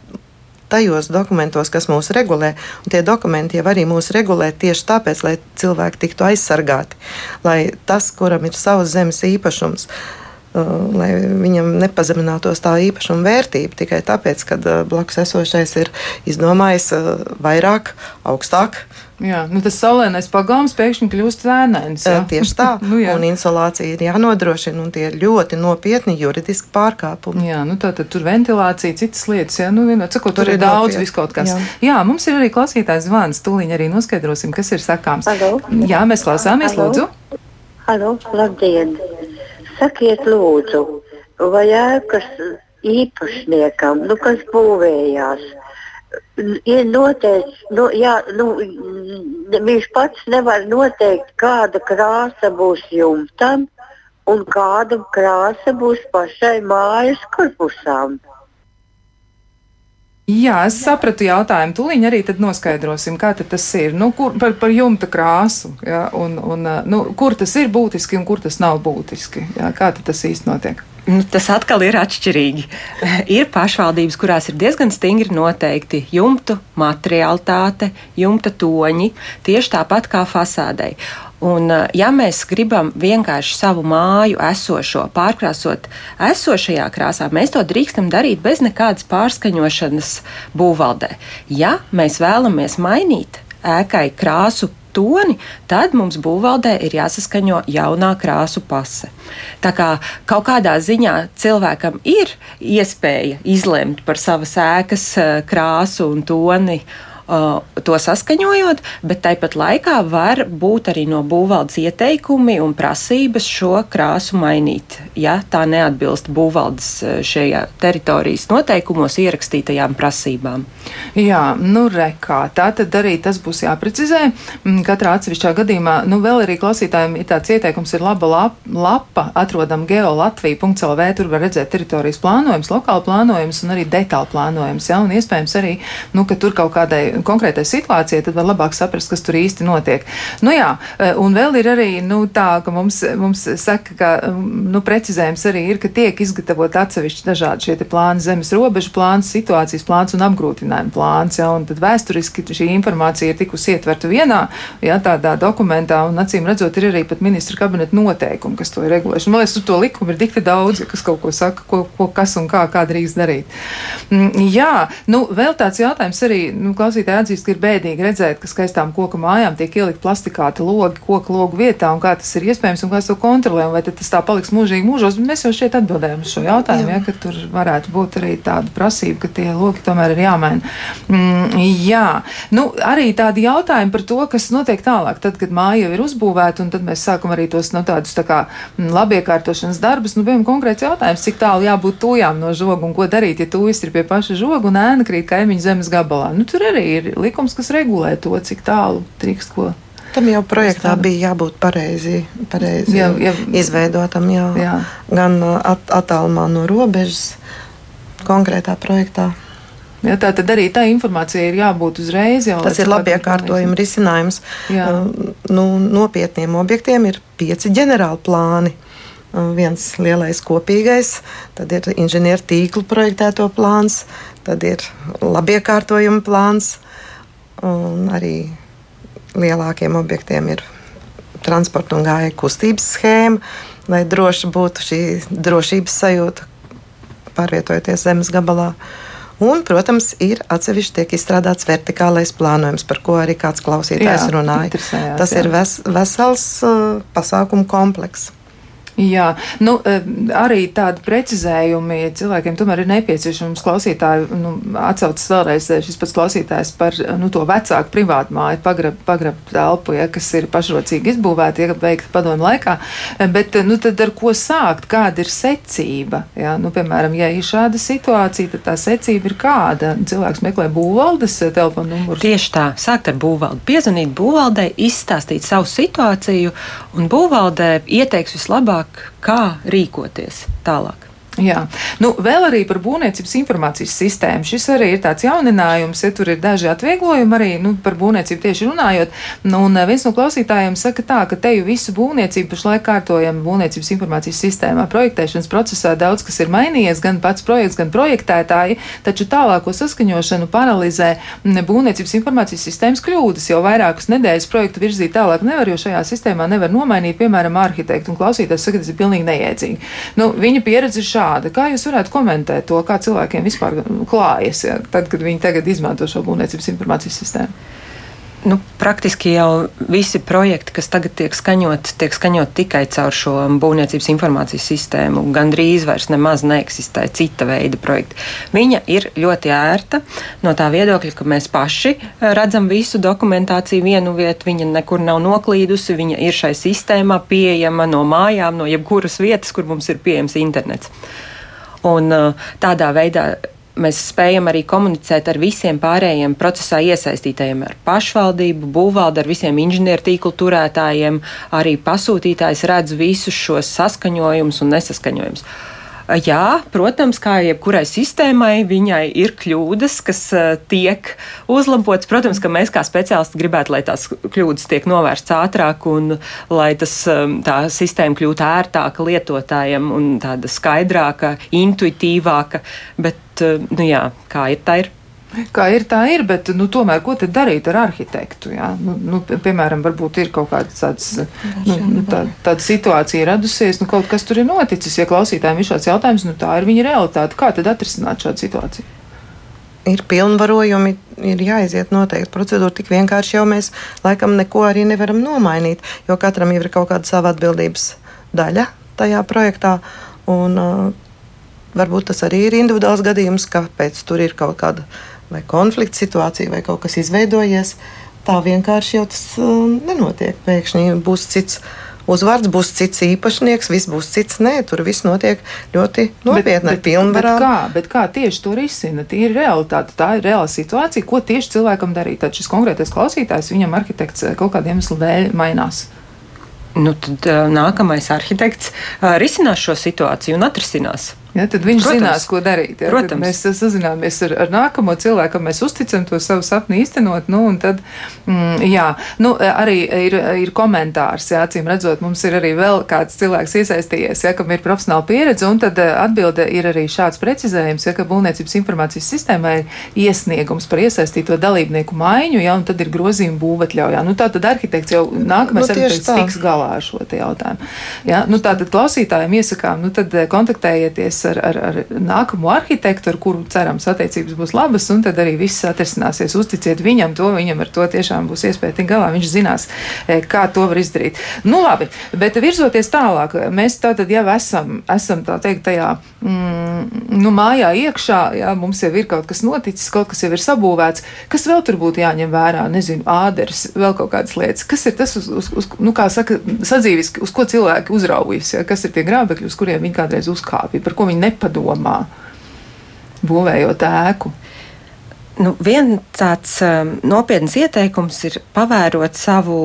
tajos dokumentos, kas mūs regulē, un tie dokumenti jau arī mūs regulē tieši tāpēc, lai cilvēki tiktu aizsargāti, lai tas, kuram ir savs zemes īpašums, uh, lai viņam nepazeminātos tā īpašuma vērtība tikai tāpēc, ka uh, blakus esošais ir izdomājis uh, vairāk, augstāk. Jā, nu tas saulēnais pagalms pēkšņi kļūst vēnains. Jā. Tieši tā, *laughs* nu, jā. un insolācija ir jānodrošina, un tie ir ļoti nopietni juridiski pārkāpumi. Jā, nu tā tad tur ventilācija, citas lietas, jā, nu vienot sakot, tur, tur ir daudz viskaut kas. Jā. jā, mums ir arī klausītājs zvans, tūliņ arī noskaidrosim, kas ir sakāms. Halo. Jā, mēs klausāmies, Halo. lūdzu. Halo, labdien! Sakiet, lūdzu, vai ēkas īpašniekam, nu, kas būvējās, ir noteikts, nu, jā, nu, viņš pats nevar noteikt, kāda krāsa būs jumtam un kāda krāsa būs pašai mājas korpusām. Jā, es sapratu jautājumu. Tūlīt arī noskaidrosim, kā tas ir. Nu, kur, par, par jumta krāsu. Ja, un, un, nu, kur tas ir būtiski un kur tas nav būtiski. Ja, kā tas īsti notiek? Nu, tas atkal ir atšķirīgi. *laughs* ir pašvaldības, kurās ir diezgan stingri noteikti jumtu materiālitāte, jumta toņi, tieši tāpat kā fasādei. Un, eh, ja mēs gribam vienkārši savu māju esošo pārkrāsot esošajā krāsā, mēs to drīkstam darīt bez nekādas pārskaņošanas būvvaldē. Ja mēs vēlamies mainīt ēkai krāsu toni, tad mums būvvaldē ir jāsaskaņo jaunā krāsu pase. Tā kā kaut kādā ziņā cilvēkam ir iespēja izlemt par savas ēkas eh, krāsu un toni to saskaņojot, bet tāpat laikā var būt arī no būvvaldes ieteikumi un prasības šo krāsu mainīt, ja tā neatbilst būvvaldes šajā teritorijas noteikumos ierakstītajām prasībām. Jā, nu rekā, tā tad arī tas būs jāprecizē. Mm, katrā atsevišķā gadījumā, nu vēl arī klausītājiem ir tāds ieteikums, ir laba lap, lapa, atrodam geolatvija.lv, tur var redzēt teritorijas plānojums, lokāla plānojums un arī detāla plānojums, ja, un iespējams arī, nu, ka tur kaut kādai konkrētai situācijai, tad var labāk saprast, kas tur īsti notiek. Nu jā, e, un vēl ir arī nu, tā, ka mums, mums saka, ka nu, precizējums arī ir, ka tiek izgatavot atsevišķi dažādi šie plāni, zemes robežu plāns, situācijas plāns un apgrūtinājuma plāns. Ja, un tad vēsturiski šī informācija ir tikusi ietverta vienā ja, tādā dokumentā, un acīm redzot, ir arī pat ministra kabineta noteikumi, kas to ir regulējuši. Man liekas, to likumu ir tik daudz, kas kaut ko saka, ko, ko kas un kā, kā drīkst darīt. Mm, jā, nu, vēl tāds jautājums arī, nu, klausīt, klausītāji atzīst, ka ir bēdīgi redzēt, ka skaistām koku mājām tiek ielikt plastikāti logi koku logu vietā, un kā tas ir iespējams, un kā to kontrolē, vai tas tā paliks mūžīgi mūžos. Bet mēs jau šeit atbildējam uz šo jautājumu, jā. Ja, ka tur varētu būt arī tāda prasība, ka tie logi tomēr ir jāmaina. Mm, jā, nu, arī tādi jautājumi par to, kas notiek tālāk, tad, kad māja jau ir uzbūvēta, un tad mēs sākam arī tos nu, tādus tā kā mm, labiekārtošanas darbus. Nu, piemēram, konkrēts jautājums, cik tālu jābūt tujām no žoga un ko darīt, ja tuvis ir pie paša žoga un ēna krīt kaimiņu zemes gabalā. Nu, tur arī ir likums, kas regulē to, cik tālu drīkst ko. Tam jau projektā bija jābūt pareizi, pareizi jā, jā. izveidotam, jā. Jā. gan uh, at, attālumā no robežas, konkrētā projektā. Ja, tā tad arī tā informācija ir jābūt uzreiz. Jau, Tas ir labi iekārtojuma risinājums. Jā. Uh, nu, nopietniem objektiem ir pieci ģenerāli plāni. Uh, viens lielais kopīgais, tad ir inženieru tīklu projektēto plāns, tad ir labiekārtojuma plāns, un arī lielākiem objektiem ir transporta un gāja kustības schēma, lai droši būtu šī drošības sajūta, pārvietojoties zemes gabalā. Un, protams, ir atsevišķi tiek izstrādāts vertikālais plānojums, par ko arī kāds klausītājs Jā, runāja. Tas jā. ir ves, vesels uh, pasākumu komplekss. Jā, nu, eh, arī tādi precizējumi cilvēkiem tomēr ir nepieciešams. Klausītāji nu, atsaucas vēlreiz eh, šis pats klausītājs par nu, to vecāku privātu māju, pagrabu pagrab telpu, ja, kas ir pašrocīgi izbūvēta, ja veikta padomu laikā. Bet nu, tad ar ko sākt? Kāda ir secība? Ja? Nu, piemēram, ja ir šāda situācija, tad tā secība ir kāda? Cilvēks meklē būvvaldes telefonu numuru. Tieši tā, sākt ar būvvaldi. Piezvanīt būvvaldē, izstāstīt savu situāciju, un būvvaldē ieteiks vislabāk, kā rīkoties tālāk. Jā, nu, vēl arī par būvniecības informācijas sistēmu. Šis arī ir tāds jauninājums, ja tur ir daži atvieglojumi arī nu, par būvniecību tieši runājot. Nu, un viens no klausītājiem saka tā, ka te jau visu būvniecību pašlaik kārtojam būvniecības informācijas sistēmā. Projektēšanas procesā daudz kas ir mainījies, gan pats projekts, gan projektētāji, taču tālāko saskaņošanu paralizē būvniecības informācijas sistēmas kļūdas. Jau vairākas nedēļas projektu virzīt tālāk nevar, jo šajā sistēmā nevar nomainīt, piemēram, arhitektu. Un klausītājs saka, tas ir pilnīgi neiedzīgi. Nu, viņa pieredze ir šāda. Kā jūs varētu komentēt to, kā cilvēkiem vispār klājas, ja, tad, kad viņi tagad izmanto šo būvniecības informācijas sistēmu? Nu, praktiski jau visi projekti, kas tagad tiek skaņoti, tiek skaņoti tikai caur šo būvniecības informācijas sistēmu. Gan drīz vairs nemaz neeksistē cita veida projekti. Viņa ir ļoti ērta no tā viedokļa, ka mēs paši eh, redzam visu dokumentāciju vienu vietu. Viņa nekur nav noklīdusi, viņa ir šai sistēmā pieejama no mājām, no jebkuras vietas, kur mums ir pieejams internets. Un eh, tādā veidā mēs spējam arī komunicēt ar visiem pārējiem procesā iesaistītajiem, ar pašvaldību, būvvaldu, ar visiem inženieru tīklu turētājiem. Arī pasūtītājs redz visus šos saskaņojumus un nesaskaņojumus. Jā, protams, kā jebkurai sistēmai, viņai ir kļūdas, kas uh, tiek uzlabotas. Protams, ka mēs kā speciālisti gribētu, lai tās kļūdas tiek novērstas ātrāk un lai tas, um, tā sistēma kļūtu ērtāka lietotājiem un tāda skaidrāka, intuitīvāka. Bet, nu jā, kā ir, tā ir. Kā ir, tā ir, bet nu, tomēr ko tad darīt ar arhitektu? Jā? Nu, nu, piemēram, varbūt ir kaut kāda tāds, nu, nu, tā, tāda situācija radusies, nu, kaut kas tur ir noticis. Ja klausītājiem ir šāds jautājums, nu, tā ir viņa realitāte. Kā tad atrisināt šādu situāciju? ir pilnvarojumi, ir jāiziet noteikti procedūra. Tik vienkārši jau mēs laikam neko arī nevaram nomainīt, jo katram jau ir kaut kāda sava atbildības daļa tajā projektā. Un, uh, varbūt tas arī ir individuāls gadījums, kāpēc tur ir kaut kāda vai konflikta situācija vai kaut kas izveidojies. Tā vienkārši jau tas uh, nenotiek. Pēkšņi būs cits uzvārds, būs cits īpašnieks, viss būs cits. Nē, tur viss notiek ļoti nopietni ar pilnvarām. Bet kā, bet kā tieši to risina? Tā ir realitāte, tā ir reāla situācija, ko tieši cilvēkam darīt. Tad šis konkrētais klausītājs, viņam arhitekts eh, kaut kādiem iemesliem dēļ mainās. Nu, tad uh, nākamais arhitekts uh, risinās šo situāciju un atrisinās. Ja, tad viņš Protams. zinās, ko darīt. Ja, Protams. Tad mēs sazināmies ar, ar nākamo cilvēku, mēs uzticam to savu sapni īstenot. Nu, tad, mm, jā, nu, arī ir, ir komentārs, jā, acīm redzot, mums ir arī vēl kāds cilvēks iesaistījies, ja, kam ir profesionāla pieredze, un tad eh, atbilde ir arī šāds precizējums, ja, ka būvniecības informācijas sistēmā ir iesniegums par iesaistīto dalībnieku maiņu, ja, un tad ir grozījuma būvatļaujā. Nu, tā tad arhitekts jau nākamais Nu, arhitekts tā. tiks galā ar šo jautājumu. Ja, nu, tātad klausītājiem iesakām, nu, tad eh, kontaktējieties ar, ar, ar nākamo arhitektu, ar kuru cerams attiecības būs labas, un tad arī viss atrisināsies. Uzticiet viņam to, viņam ar to tiešām būs iespēja tikt galā. Viņš zinās, eh, kā to var izdarīt. Nu, labi, bet virzoties tālāk, mēs tātad jau esam, esam tā teikt, tajā mm, nu, mājā iekšā, jā, mums jau ir kaut kas noticis, kaut kas jau ir sabūvēts. Kas vēl tur būtu jāņem vērā? Nezinu, āders, vēl kaut kādas lietas. Kas ir tas, uz, uz, uz nu, kā saka, sadzīvis, uz ko cilvēki uzraujas, ja? kas ir tie grābekļi, uz kuriem viņi kādreiz uzkāpja, par ko viņi nepadomā, būvējot ēku. Nu, Viens tāds um, nopietns ieteikums ir pavērot savu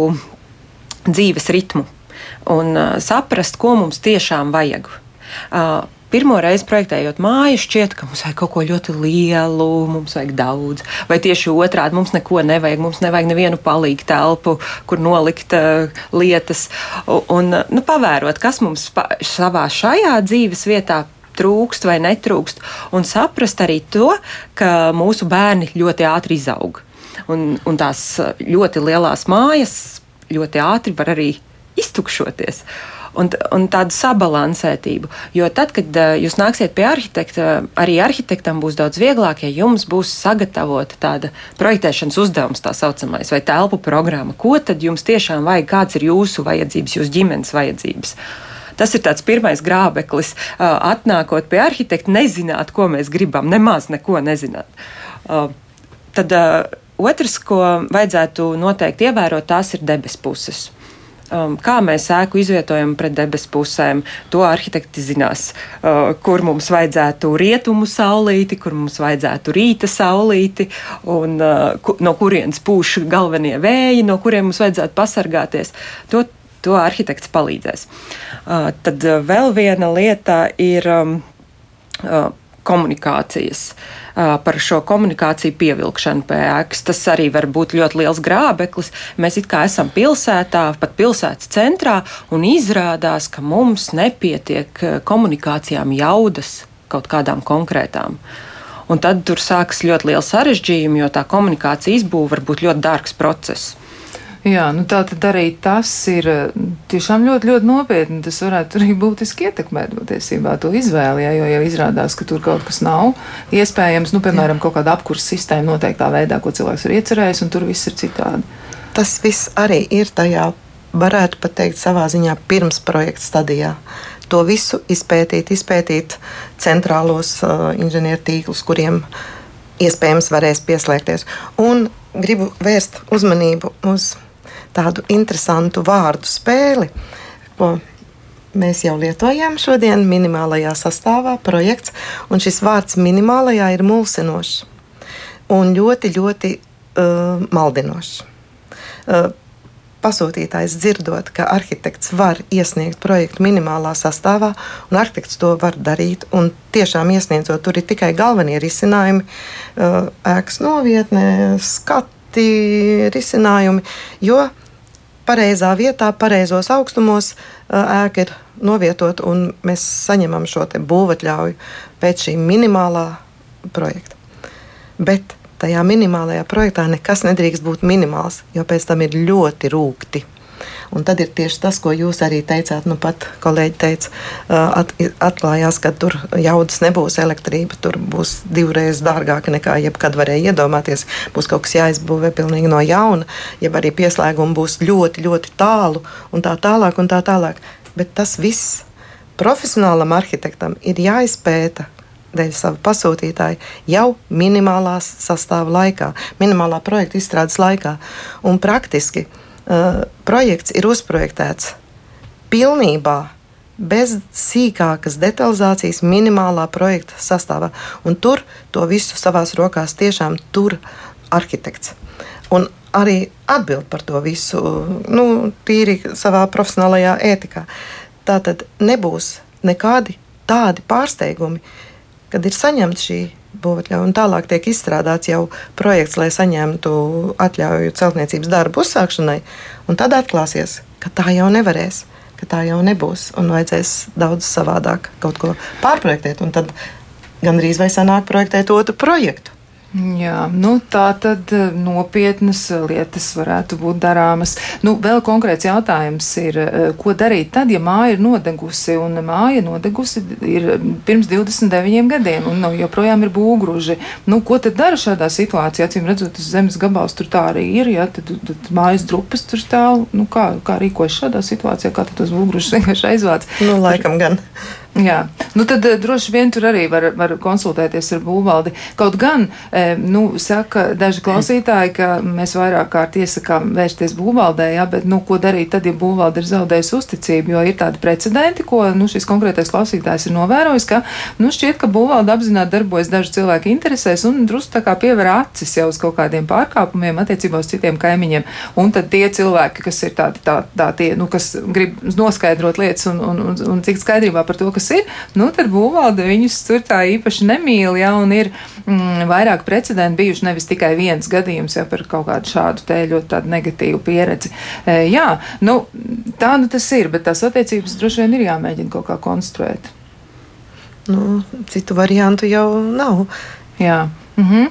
dzīves ritmu un uh, saprast, ko mums tiešām vajag. Uh, Pirmo reizi projektējot māju, šķiet, ka mums vajag kaut ko ļoti lielu, mums vajag daudz. Vai tieši otrādi mums neko nevajag, mums nevajag nevienu palīgu telpu, kur nolikt uh, lietas. Un, uh, nu, pavērot, kas mums pa, savā šajā dzīves vietā trūkst vai netrūkst, un saprast arī to, ka mūsu bērni ļoti ātri izaug. Un, un tās uh, ļoti lielās mājas ļoti ātri var arī iztukšoties. un, un tādu sabalansētību. Jo tad, kad uh, jūs nāksiet pie arhitekta, arī arhitektam būs daudz vieglāk, ja jums būs sagatavota tāda projektēšanas uzdevums, tā saucamais, vai telpu programma. Ko tad jums tiešām vajag, kāds ir jūsu vajadzības, jūsu ģimenes vajadzības? Tas ir tāds pirmais grābeklis, atnākot pie arhitekta, nezināt, ko mēs gribam, nemaz neko nezināt. Tad otrs, ko vajadzētu noteikti ievērot, tās ir debesu puses um, kā mēs ēku izvietojam pret debesu pusēm. To arhitekti zinās, uh, kur mums vajadzētu rietumu saulīti, kur mums vajadzētu rīta saulīti, un uh, ku, no kurienes pūš galvenie vēji, no kuriem mums vajadzētu pasargāties. To, to arhitekts palīdzēs. Uh, tad vēl viena lieta ir um, uh, komunikācijas. Uh, par šo komunikāciju pievilkšanu pie ēkas. Tas arī var būt ļoti liels grābeklis. Mēs it kā esam pilsētā, pat pilsētas centrā, un izrādās, ka mums nepietiek komunikācijām jaudas kaut kādām konkrētām. Un tad tur sākas ļoti liela sarežģījuma, jo tā komunikācija izbūve var būt ļoti dārgs process. Jā, nu tā tad arī tas ir eh, tiešām ļoti, ļoti nopietni. Tas varētu arī būtiski ietekmēt patiesībā to izvēli, jā, jo jau izrādās, ka tur kaut kas nav iespējams, nu, piemēram, jā. kaut kāda apkursa sistēma noteiktā veidā, ko cilvēks ir iecerējis, un tur viss ir citādi. Tas viss arī ir tajā, varētu pat teikt, savā ziņā pirms projekta stadijā. To visu izpētīt, izpētīt centrālos uh, inženieru tīklus, kuriem iespējams varēs pieslēgties. Un gribu vērst uzmanību uz tādu interesantu vārdu spēli, ko mēs jau lietojam šodien minimālajā sastāvā, projekts, un šis vārds minimālajā ir mulsinošs un ļoti, ļoti uh, maldinošs. Uh, pasūtītājs dzirdot, ka arhitekts var iesniegt projektu minimālā sastāvā, un arhitekts to var darīt. Tiešām iesniedzot, tur ir tikai galvenie risinājumi, uh, ēkas novietnē, skati, risinājumi. Jo pareizā vietā, pareizos augstumos ēka ir novietota, un mēs saņemam šo būvatļauju pēc šī minimālā projekta. Bet tajā minimālajā projektā nekas nedrīkst būt minimāls, jo pēc tam ir ļoti rūkti. Un tad ir tieši tas, ko jūs arī teicāt, nu pat kolēģi teica, at, atklājās, ka tur jaudas nebūs elektrība, tur būs divreiz dārgāka nekā jebkad varēja iedomāties. Būs kaut kas jāizbūvē pilnīgi no jauna, jeb arī pieslēgumi būs ļoti, ļoti tālu un tā tālāk un tā tālāk. Bet tas viss profesionālam arhitektam ir jāizpēta, dēļ sava pasūtītāja jau minimālā sastāvā laikā, minimālā projekta izstrādes laikā. Un praktiski uh, projekts ir uzprojektēts pilnībā. Bez sīkākas detalizācijas, minimālā projekta sastāvā. Un tur to visu savās rokās tiešām tur arhitekts. Un arī atbild par to visu, nu, tīri savā profesionālajā ētikā. Tā tad nebūs nekādi tādi pārsteigumi, kad ir saņemta šī būvatļauja, un tālāk tiek izstrādāts jau projekts, lai saņemtu atļauju celtniecības darbu uzsākšanai, un tad atklāsies, ka tā jau nevarēs, ka tā jau nebūs, un vajadzēs daudz savādāk kaut ko pārprojektēt, un tad gandrīz vai sanāk projektēt otru projektu. Jā, nu tā tad eh, nopietnas lietas varētu būt darāmas. Nu, vēl konkrēts jautājums ir, eh, ko darīt tad, ja māja ir nodegusi, un māja nodegusi ir pirms 29 gadiem, un nu, joprojām ir būgruži. Nu, ko tad dara šādā situācijā? Acīm redzot, tas zemes gabals tur tā arī ir, ja tad, tad mājas drupas tur stāv. Nu, kā, kā rīkojas šādā situācijā, kā tos būgružus vienkārši aizvāc? Nu, laikam gan. Jā, nu tad uh, droši vien tur arī var, var konsultēties ar būvvaldi. Kaut gan, e, nu, saka daži klausītāji, ka mēs vairāk kārt iesakām vērsties būvvaldē, jā, bet, nu, ko darīt tad, ja būvvalde ir zaudējusi uzticību, jo ir tādi precedenti, ko, nu, šis konkrētais klausītājs ir novērojis, ka, nu, šķiet, ka būvvalde apzināti darbojas dažu cilvēku interesēs un drusku tā kā piever acis jau uz kaut kādiem pārkāpumiem attiecībā uz citiem kaimiņiem. Un tad tie cilvēki, kas ir tādi, tā, tā tie, nu, kas grib noskaidrot lietas un, un, un, un cik skaidrībā par to, kas ir, nu, tad būvvalde viņus tur tā īpaši nemīl, ja, un ir mm, vairāk precedenti bijuši nevis tikai viens gadījums, ja par kaut kādu šādu te ļoti tādu negatīvu pieredzi. E, jā, nu, tā nu tas ir, bet tās attiecības droši vien ir jāmēģina kaut kā konstruēt. Nu, citu variantu jau nav. Jā. Mm -hmm.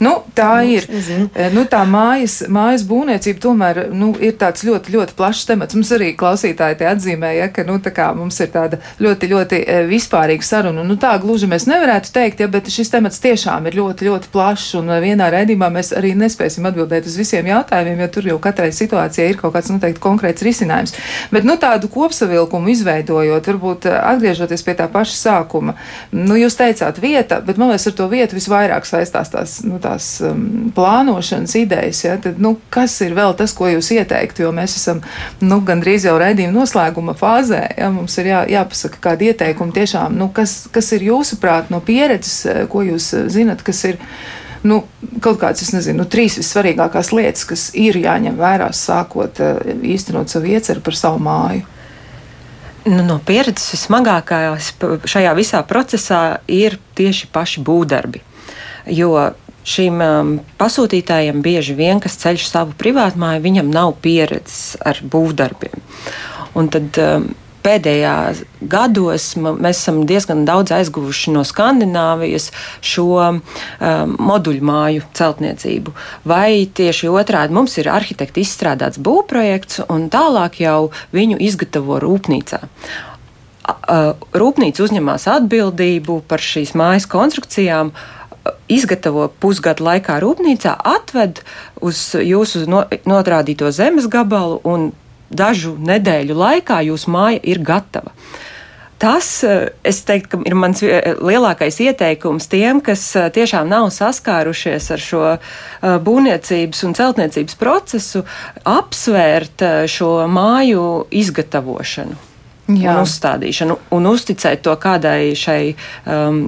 nu, tā nu, ir. Nezinu. Nu, tā mājas, mājas būvniecība tomēr nu, ir tāds ļoti, ļoti plašs temats. Mums arī klausītāji te atzīmēja, ka nu, mums ir tāda ļoti, ļoti vispārīga saruna. Nu, tā gluži mēs nevarētu teikt, ja, bet šis temats tiešām ir ļoti, ļoti plašs. Un vienā raidījumā mēs arī nespēsim atbildēt uz visiem jautājumiem, jo tur jau katrai situācijai ir kaut kāds noteikti konkrēts risinājums. Bet nu, tādu kopsavilkumu izveidojot, varbūt atgriežoties pie tā paša sākuma, nu, jūs teicāt vieta, bet man liekas, ar to vietu visvairāk saistās tās, nu, tās um, plānošanas idejas. Ja? Tad, nu, kas ir vēl tas, ko jūs ieteiktu? Jo mēs esam nu, gandrīz jau raidījuma noslēguma fāzē. Ja? Mums ir jā, jāpasaka kādi ieteikumi tiešām, nu, kas, kas ir jūsuprāt no pieredzes, eh, ko jūs eh, zinat, kas ir nu, kaut kādas, es nezinu, nu, trīs vissvarīgākās lietas, kas ir jāņem vērā, sākot eh, īstenot savu ieceru par savu māju. Nu, no pieredzes vismagākās šajā visā procesā ir tieši paši būvdarbi. Jo šīm um, pasūtītājiem bieži vien, kas ceļ savu privātmāju, viņam nav pieredzes ar būvdarbiem. Un tad um, pēdējā gados mēs esam diezgan daudz aizguvuši no Skandināvijas šo um, moduļu māju celtniecību. Vai tieši otrādi mums ir arhitekti izstrādāts būvprojekts un tālāk jau viņu izgatavo rūpnīcā. Rūpnīca uzņemās atbildību par šīs mājas konstrukcijām, izgatavo pusgadu laikā rūpnīcā, atved uz jūsu notrādīto zemes gabalu un dažu nedēļu laikā jūsu māja ir gatava. Tas, eh, es teiktu, ir mans eh, lielākais ieteikums tiem, kas eh, tiešām nav saskārušies ar šo būvniecības un celtniecības procesu, apsvērt šo māju izgatavošanu. Jā. un uzstādīšanu, un uzticēt to kādai šai um,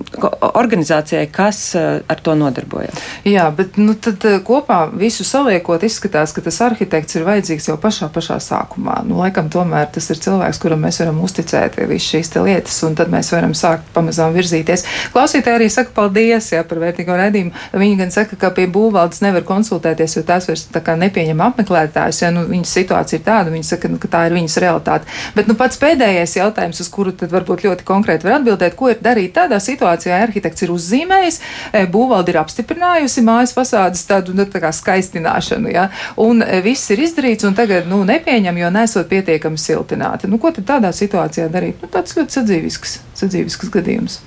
organizācijai, kas uh, ar to nodarbojas. Jā, bet nu, tad, uh, kopā visu saliekot, izskatās, ka tas arhitekts ir vajadzīgs jau pašā, pašā sākumā. Nu, laikam, tomēr tas ir cilvēks, kuram mēs varam uzticēt visas šīs lietas, un tad mēs varam sākt pamazām virzīties. Klausītāji arī saka paldies jā, par vērtīgo redzējumu. Viņi gan saka, ka pie būvvaldes nevar konsultēties, jo tās vairs nepieņem apmeklētājus. Ja, nu, viņas situācija ir tāda, viņi saka, nu, ka tā ir viņas realitāte. Bet nu, pats pēdējais pēdējais jautājums, uz kuru tad varbūt ļoti konkrēti var atbildēt, ko ir darīt tādā situācijā, arhitekts ir uzzīmējis, e, būvvalde ir apstiprinājusi mājas fasādes tādu nu, tā kā skaistināšanu, ja, un e, viss ir izdarīts, un tagad, nu, nepieņem, jo nesot pietiekami siltināti. Nu, ko tad tādā situācijā darīt? Nu, tāds ļoti sadzīvisks, sadzīvisks gadījums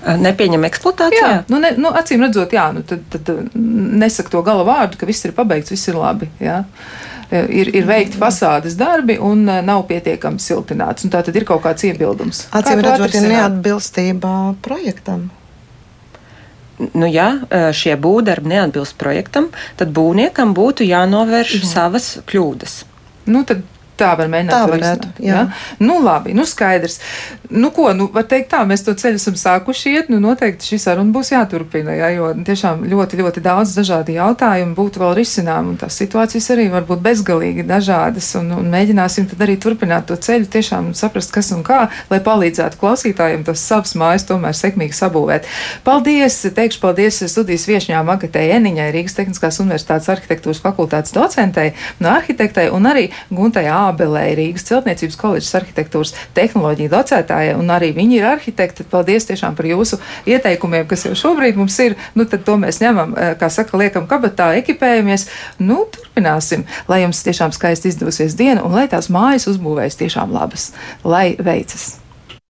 nepieņem eksploatācijā? Jā, nu, ne, nu, acīm redzot, jā, nu, tad, tad nesaka to gala vārdu, ka viss ir pabeigts, viss ir labi. Jā. Ir, ir veikti fasādes darbi un eh, nav pietiekami siltināts. Tā tad ir kaut kāds iebildums. Acīm redzot, ir neatbilstība projektam. Nu, ja eh, šie būvdarbi neatbilst projektam, tad būvniekam būtu jānovērš jā. savas kļūdas. Nu, tad Tā var mēģināt. Tā varētu. Jā. Ja? Nu, labi, nu skaidrs. Nu, ko, nu, var teikt tā, mēs to ceļu esam sākuši iet, nu, noteikti šī saruna būs jāturpina, ja, jo tiešām ļoti, ļoti daudz dažādi jautājumi būtu vēl risinām, un tās situācijas arī var būt bezgalīgi dažādas, un, un mēģināsim tad arī turpināt to ceļu, tiešām saprast, kas un kā, lai palīdzētu klausītājiem tos savas mājas tomēr sekmīgi sabūvēt. Paldies, teikšu paldies studijas viešņām Agatē Eniņai, Rīgas Tehniskās Universitātes arhitektūras fakultātes docentei, no arhitektei un arī Guntai Ā. Ābelē, Rīgas celtniecības koledžas arhitektūras tehnoloģija docētāja, un arī viņi ir arhitekti. Paldies tiešām par jūsu ieteikumiem, kas jau šobrīd mums ir. Nu, tad to mēs ņemam, eh, kā saka, liekam kabatā, ekipējamies. Nu, turpināsim, lai jums tiešām skaisti izdosies diena un lai tās mājas uzbūvējas tiešām labas. Lai veicas!